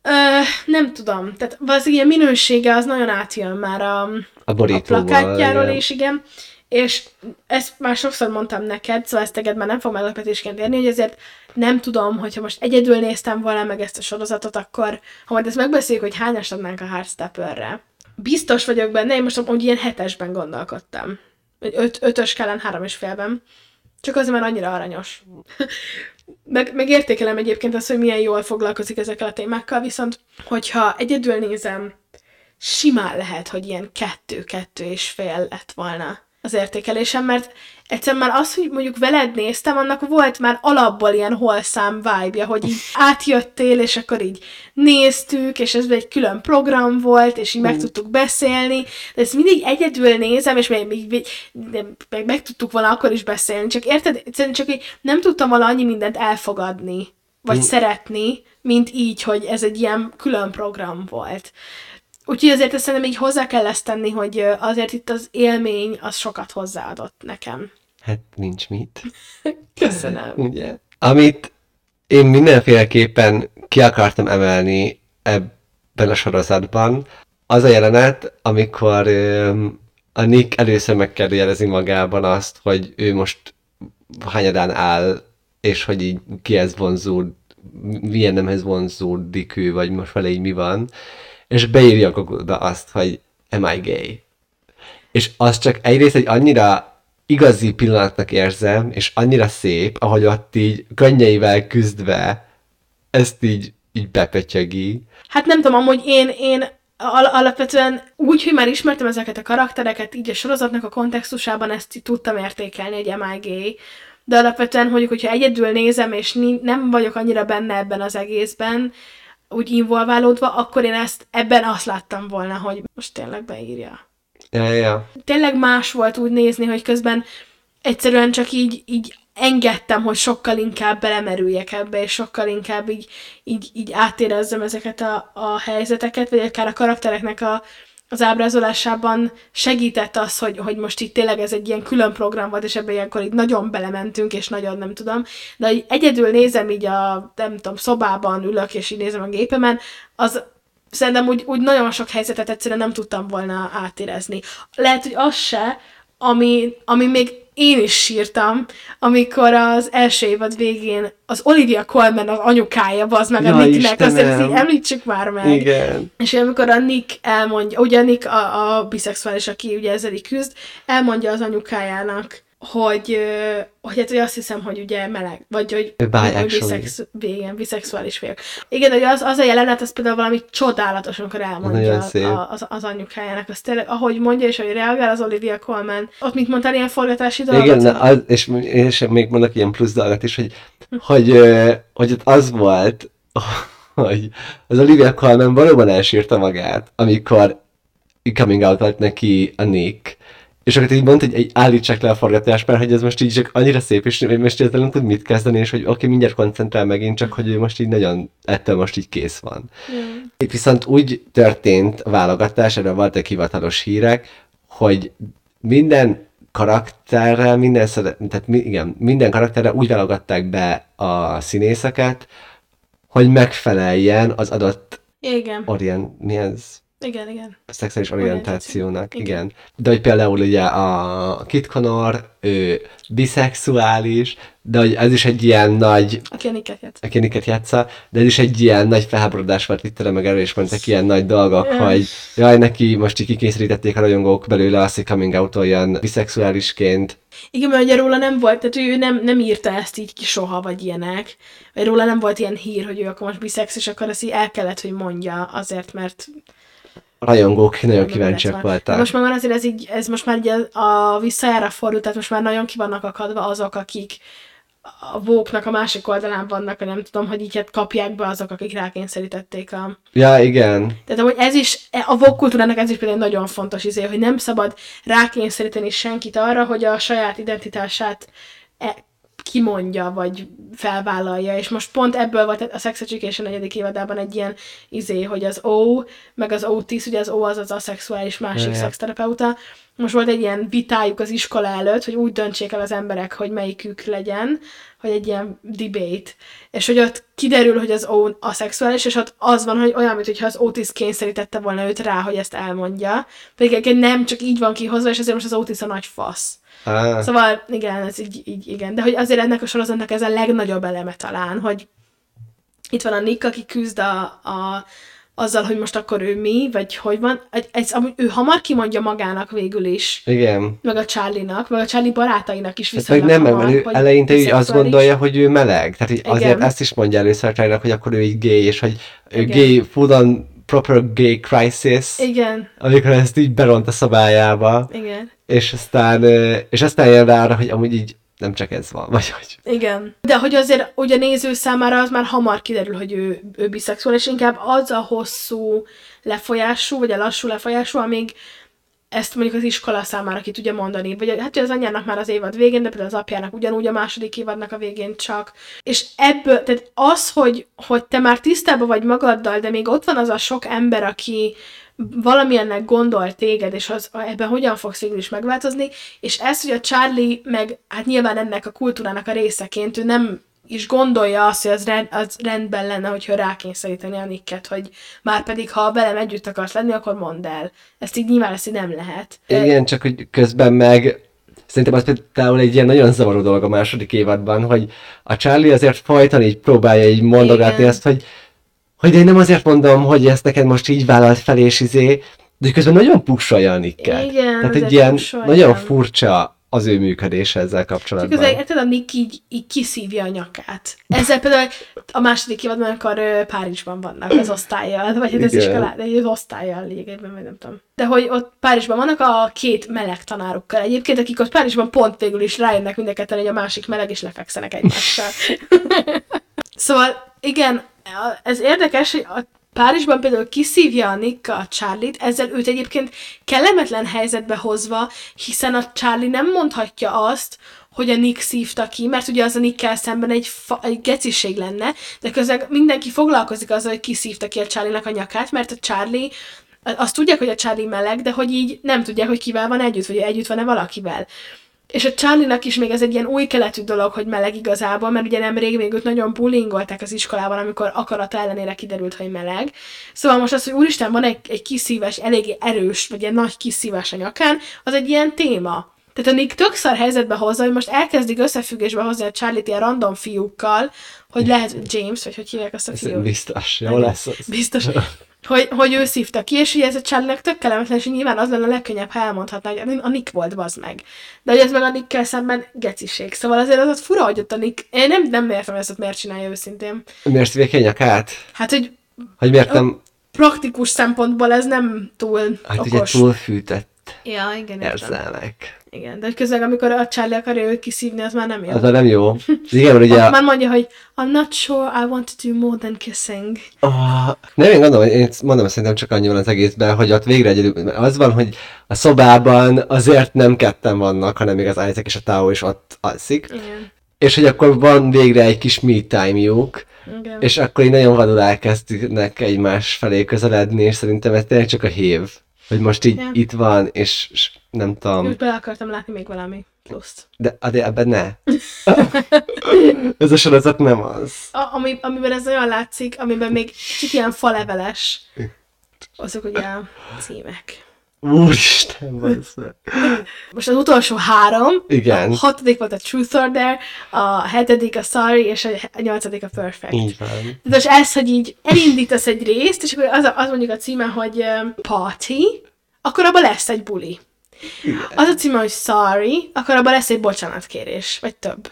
Ö, nem tudom. Tehát valószínűleg a minősége az nagyon átjön már a, A a plakátjáról igen. igen. És ezt már sokszor mondtam neked, szóval ezt teged már nem fog meglepetésként érni, hogy ezért nem tudom, hogyha most egyedül néztem volna meg ezt a sorozatot, akkor ha majd ezt megbeszéljük, hogy hányast adnánk a Heartstepperre. Biztos vagyok benne, én most úgy ilyen hetesben gondolkodtam. Egy öt, ötös kellen három és félben. Csak azért, mert annyira aranyos. meg, meg értékelem egyébként azt, hogy milyen jól foglalkozik ezekkel a témákkal, viszont hogyha egyedül nézem, simán lehet, hogy ilyen kettő-kettő és fél lett volna az értékelésem, mert egyszerűen már az, hogy mondjuk veled néztem, annak volt már alapból ilyen holszám vibe hogy így átjöttél, és akkor így néztük, és ez egy külön program volt, és így meg tudtuk beszélni, de ezt mindig egyedül nézem, és még, még, még meg, meg tudtuk volna akkor is beszélni, csak érted? Egyszerűen csak így nem tudtam volna annyi mindent elfogadni, vagy Mm. szeretni, mint így, hogy ez egy ilyen külön program volt. Úgyhogy azért ezt szerintem így hozzá kell ezt tenni, hogy azért itt az élmény az sokat hozzáadott nekem. Hát nincs mit. Köszönöm. Ugye? Amit én mindenféleképpen ki akartam emelni ebben a sorozatban, az a jelenet, amikor a Nick először megkérdőjelezi magában azt, hogy ő most hányadán áll, és hogy így kihez vonzód, milyen nemhez vonzódik ő, vagy most vele így mi van, és beírja oda azt, hogy am I gay? És az csak egyrészt egy annyira igazi pillanatnak érzem, és annyira szép, ahogy ott így könnyeivel küzdve ezt így, így bepötyögi. Hát nem tudom, amúgy én, én al- alapvetően úgy, hogy már ismertem ezeket a karaktereket, így a sorozatnak a kontextusában ezt így tudtam értékelni, I gay, de alapvetően, hogy hogyha egyedül nézem, és nem vagyok annyira benne ebben az egészben, úgy involválódva, akkor én ezt ebben azt láttam volna, hogy most tényleg beírja. Ja, ja. tényleg más volt úgy nézni, hogy közben egyszerűen csak így, így engedtem, hogy sokkal inkább belemerüljek ebbe, és sokkal inkább így, így, így átérezzem ezeket a, a helyzeteket, vagy akár a karaktereknek a, az ábrázolásában segített az, hogy, hogy most itt tényleg ez egy ilyen külön program volt, és ebbe ilyenkor így nagyon belementünk, és nagyon nem tudom, de hogy egyedül nézem így a, nem tudom, szobában ülök, és így nézem a gépemen, az szerintem úgy, úgy nagyon sok helyzetet egyszerűen nem tudtam volna átérezni. Lehet, hogy az se, ami, ami még én is sírtam, amikor az első évad végén az Olivia Colman az anyukája, az meg a Ja, Nicknek, azt Istenem. ezt említsük már meg. Igen. És amikor a Nick elmondja, ugye a Nick a, a biszexuális, aki ugye ezzel küzd, elmondja az anyukájának, hogy, hogy hát hogy azt hiszem, hogy ugye meleg, vagy hogy, hogy biszex, igen, biszexuális vagyok. Igen, hogy az, az a jelenet, az például valami csodálatos, amikor elmondja Nagyon szép. a, az, az anyukájának. Az tényleg, ahogy mondja, és ahogy reagál az Olivia Colman. Ott mit mondtál, ilyen forgatási dolgot? Igen, na, az, és, és még mondok ilyen plusz dolgot is, hogy, hogy, hogy ott az volt, hogy az Olivia Colman valóban elsírta magát, amikor coming out volt neki a Nick, és akkor így mondta, hogy egy állítsák le a forgatást, mert hogy ez most így csak annyira szép, és most ezzel nem tud mit kezdeni, és hogy oké, okay, mindjárt koncentrál megint, csak hogy ő most így nagyon, ettől most így kész van. Mm. Itt viszont úgy történt a válogatás, erről voltak hivatalos hírek, hogy minden karakterrel, minden, tehát igen, minden karakterrel úgy válogatták be a színészeket, hogy megfeleljen az adott Igen, orient, mi ez? Igen, igen. A szexuális Orientáció. orientációnak, Igen. igen. De hogy például ugye a Kit Connor, ő biszexuális, de hogy ez is egy ilyen nagy Aki a Nicket játsz. aki Nicket játsza, de ez is egy ilyen nagy felháborodás volt itt meg erről, és mondtak ilyen nagy dolgok, Ja. hogy jaj, neki most így kikényszerítették a rajongók belőle azt, hogy coming out olyan biszexuálisként. Igen, mert ugye róla nem volt, tehát ő nem, nem írta ezt így ki soha, vagy ilyenek. Vagy róla nem volt ilyen hír, hogy ő akkor most biszex, és akkor ezt így el kellett, hogy mondja, azért, mert A rajongók nagyon kíváncsiak voltak. most már azért ez így, ez most már így a, visszajára fordult, tehát most már nagyon ki vannak akadva azok, akik a vóknak a másik oldalán vannak, vagy nem tudom, hogy így hát kapják be azok, akik rákényszerítették a... Ja, igen. Tehát amúgy ez is, a vók kultúrának ez is például nagyon fontos izé, hogy nem szabad rákényszeríteni senkit arra, hogy a saját identitását e- kimondja, vagy felvállalja, és most pont ebből volt a Sex Education negyedik évadában egy ilyen izé, hogy az O, meg az Otis, ugye az O az az aszexuális másik Igen. szexterapeuta, most volt egy ilyen vitájuk az iskola előtt, hogy úgy döntsék el az emberek, hogy melyikük legyen, hogy egy ilyen debate. És hogy ott kiderül, hogy az O aszexuális, és ott az van, hogy olyan, mintha az Otis kényszerítette volna őt rá, hogy ezt elmondja. Pedig nem, csak így van kihozva, és ezért most az Otis a nagy fasz. Ah, Szóval igen, ez így, így igen. De hogy azért ennek a sorozatnak ez a legnagyobb eleme talán, hogy itt van a Nick, aki küzd a, a, azzal, hogy most akkor ő mi, vagy hogy van. Egy, amúgy ő hamar kimondja magának végül is, igen. meg a Charlie-nak, meg a Charlie barátainak is Ez meg viszonylag nem, hamar, mert ő hogy eleinte úgy azt gondolja, hogy ő meleg. Tehát így azért Igen. ezt is mondja először a Charlie-nak, hogy akkor ő így gay, és hogy ő Igen. gay, full on proper gay crisis, Igen, amikor ezt így beront a szabályába, igen. és aztán, és aztán jön rá arra, hogy amúgy így nem csak ez van, vagy hogy... Igen. De hogy azért ugye a néző számára az már hamar kiderül, hogy ő, ő biszexuális, inkább az a hosszú lefolyású, vagy a lassú lefolyású, amíg ezt mondjuk az iskola számára ki tudja mondani. Vagy hát az anyjának már az évad végén, de például az apjának ugyanúgy a második évadnak a végén csak. És ebből, tehát az, hogy, hogy te már tisztában vagy magaddal, de még ott van az a sok ember, aki valamilyennek gondol téged, és az, ebben hogyan fogsz végül is megváltozni, és ez, hogy a Charlie meg, hát nyilván ennek a kultúrának a részeként, ő nem is gondolja azt, hogy az, rend, az rendben lenne, hogyha rákényszeríteni a Nicket, hogy már pedig, ha velem együtt akarsz lenni, akkor mondd el. Ezt így nyilván ezt így nem lehet. Igen, csak hogy közben meg szerintem az például egy ilyen nagyon zavaró dolog a második évadban, hogy a Charlie azért folyton így próbálja így mondogatni Igen. azt, hogy hogy de én nem azért mondom, hogy ezt neked most így vállalt fel és izé, de közben nagyon pusolja a Nicket. Igen, Tehát egy ilyen pusolja. nagyon furcsa az ő működése ezzel Csak kapcsolatban. az, érted, a Nick így, így kiszívja a nyakát. Ezzel például a második évadban, amikor Párizsban vannak az osztályjal, vagy az Igen. iskolá, de az osztályjal lényegében, vagy nem tudom. De hogy ott Párizsban vannak a két meleg tanárukkal egyébként, akik ott Párizsban pont végül is rájönnek mind a hogy a másik meleg, és lefekszenek egymással. szóval igen, ez érdekes, hogy a Párizsban például kiszívja a Nick a Charlie-t, ezzel őt egyébként kellemetlen helyzetbe hozva, hiszen a Charlie nem mondhatja azt, hogy a Nick szívta ki, mert ugye az a Nickkel szemben egy, fa- egy geciség lenne, de közben mindenki foglalkozik azzal, hogy ki szívta ki a Charlie-nak a nyakát, mert a Charlie azt tudják, hogy a Charlie meleg, de hogy így nem tudják, hogy kivel van együtt, vagy együtt van-e valakivel. És a Charlie-nak is még ez egy ilyen új keletű dolog, hogy meleg igazából, mert ugye nemrég még őt nagyon bullyingolták az iskolában, amikor akarata ellenére kiderült, hogy meleg. Szóval most az, hogy úristen, van egy, egy kiszívás, eléggé erős, vagy egy nagy kiszívás a nyakán, az egy ilyen téma. Tehát a Nick tök szar helyzetbe hozza, hogy most elkezdik összefüggésbe hozni a Charlie-t ilyen random fiúkkal, hogy lehet James, vagy hogy hívják azt a Ez fiút. biztos, jó lesz az. Biztos. Hogy, hogy ő szívta ki, és ugye ez a Charlie-nek tök kellemetlen, és nyilván az lenne a legkönnyebb, ha elmondhatná, hogy a Nick volt, bazd meg. De hogy ez meg a Nickkel szemben geciség. Szóval azért az ott fura, hogy ott a Nick... Én nem, nem értem, hogy ezt ott miért csinálja őszintén. Miért a nyakát? Hát, hogy Hogy miért nem, praktikus szempontból ez nem túl hát ugye okos. túlfűtett Ja, igen, értem. érzelmek. Igen, de közben, amikor a Charlie akarja őt kiszívni, az már nem jó. Az már nem jó. Igen, mert ugye... Már mondja, hogy I'm not sure I want to do more than kissing. Oh, nem, én gondolom, én mondom, szerintem csak annyi van az egészben, hogy ott végre egyedül, az van, hogy a szobában azért nem ketten vannak, hanem még az Isaac és a Tao is ott alszik, Igen. és hogy akkor van végre egy kis me time-juk, Igen. és akkor így nagyon vadul elkezdenek egymás felé közeledni, és szerintem ez tényleg csak a hív, hogy most így Ja. itt van, és, és nem tudom, Úgy bele akartam látni még valami pluszt. de, de ebben ne. ez a sorozat nem az. A, ami, amiben ez nagyon látszik, amiben még kicsit ilyen faleveles, azok ugye a címek. Úristen, bassza. Most az utolsó három, Igen. a hatodik volt a Truth or Dare, a hetedik a Sorry, és a nyolcadik a Perfect. Így van. Tehát most ez, hogy így elindítasz egy részt, és akkor az, a, az mondjuk a címe, hogy um, Party, akkor abban lesz egy buli. Az a címe, hogy Sorry, akkor abban lesz egy bocsánatkérés, vagy több.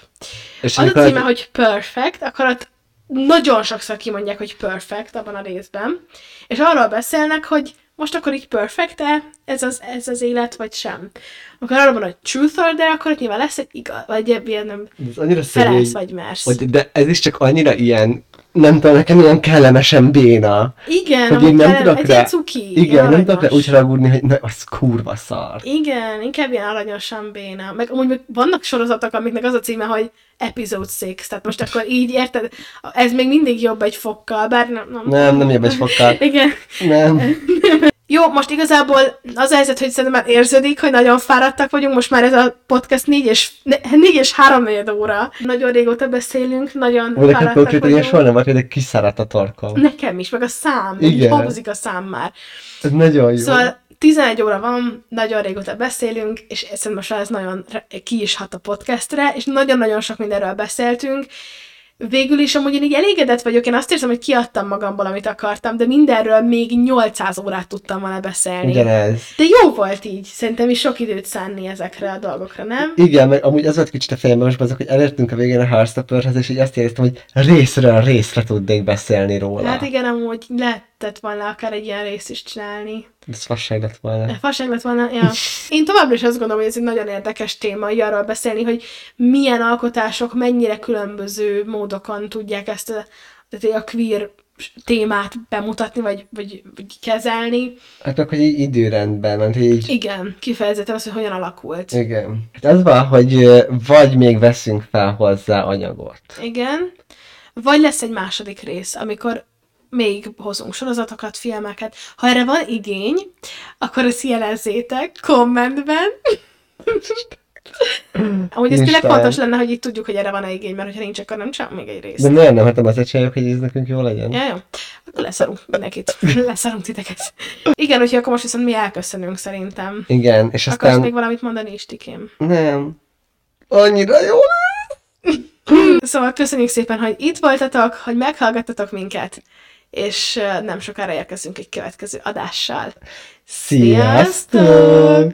És Az a címe, hogy Perfect, akkor ott nagyon sokszor kimondják, hogy perfect abban a részben, és arról beszélnek, hogy most akkor így perfect-e ez az, ez az élet, vagy sem. Akkor arról van, hogy truth or dare, akkor nyilván lesz egy igaz, vagy ilyen nem Ez annyira felelsz, vagy mersz. hogy, de ez is csak annyira ilyen nem tudom, nekem ilyen kellemesen béna. Igen, Hogy én nem kell- tudok egy rá- cuki. Igen, nem tudok rá úgy ragudni, hogy na, az kurva szar. Igen, inkább ilyen aranyosan béna. Meg amúgy meg vannak sorozatok, amiknek az a címe, hogy Episode 6, tehát most akkor így érted, ez még mindig jobb egy fokkal, bár nem... nem, Nem, nem jobb egy fokkal. Igen. Nem. Jó, most igazából az a helyzet, hogy szerintem már érződik, hogy nagyon fáradtak vagyunk, most már ez a podcast négy és, ne, négy és három óra. Nagyon régóta beszélünk, nagyon nekem fáradtak konkrétan ilyen vagyunk. soha nem hogy kiszáradt a torkom. Nekem is, meg a szám, Igen. habzik a szám már. Ez nagyon jó. Szóval 11 óra van, nagyon régóta beszélünk, és szerintem most már ez nagyon ki is hat a podcastre, és nagyon-nagyon sok mindenről beszéltünk. Végül is amúgy én így elégedett vagyok, én azt érzem, hogy kiadtam magamból, amit akartam, de mindenről még 800 órát tudtam volna beszélni. Ugyanez. De jó volt így, szerintem is sok időt szánni ezekre a dolgokra, nem? Igen, meg amúgy az volt kicsit a fejemben most azok, hogy elértünk a végén a Heartstopperhez, és így azt éreztem, hogy részről részre tudnék beszélni róla. Hát igen, amúgy lehetett volna akár egy ilyen részt is csinálni. Ez fasság lett volna. Fasság lett volna, ja. Én továbbra is azt gondolom, hogy ez egy nagyon érdekes téma, így arról beszélni, hogy milyen alkotások mennyire különböző módokon tudják ezt a, tehát a queer témát bemutatni, vagy, vagy, vagy kezelni. Hát meg, hogy így időrendben, mert így... Igen, kifejezetten az, hogy hogyan alakult. Igen. Hát az van, hogy ö, vagy még veszünk fel hozzá anyagot. Igen. Vagy lesz egy második rész, amikor még hozunk sorozatokat, filmeket. Ha erre van igény, akkor ezt jelezzétek kommentben. Amúgy ez tényleg fontos lenne, hogy itt tudjuk, hogy erre van-e igény, mert ha nincs, akkor nem csak még egy rész. De nem, nem, hát nem azért csináljuk, hogy ez nekünk jó legyen. Ja, jó. Akkor leszarunk mindenkit. Leszarunk titeket. Igen, úgyhogy akkor most viszont mi elköszönünk szerintem. Igen, és Akarsz aztán... még valamit mondani, Istikém? Nem. Annyira jó Szóval köszönjük szépen, hogy itt voltatok, hogy meghallgattatok minket, és nem sokára érkezünk egy következő adással. Sziasztok!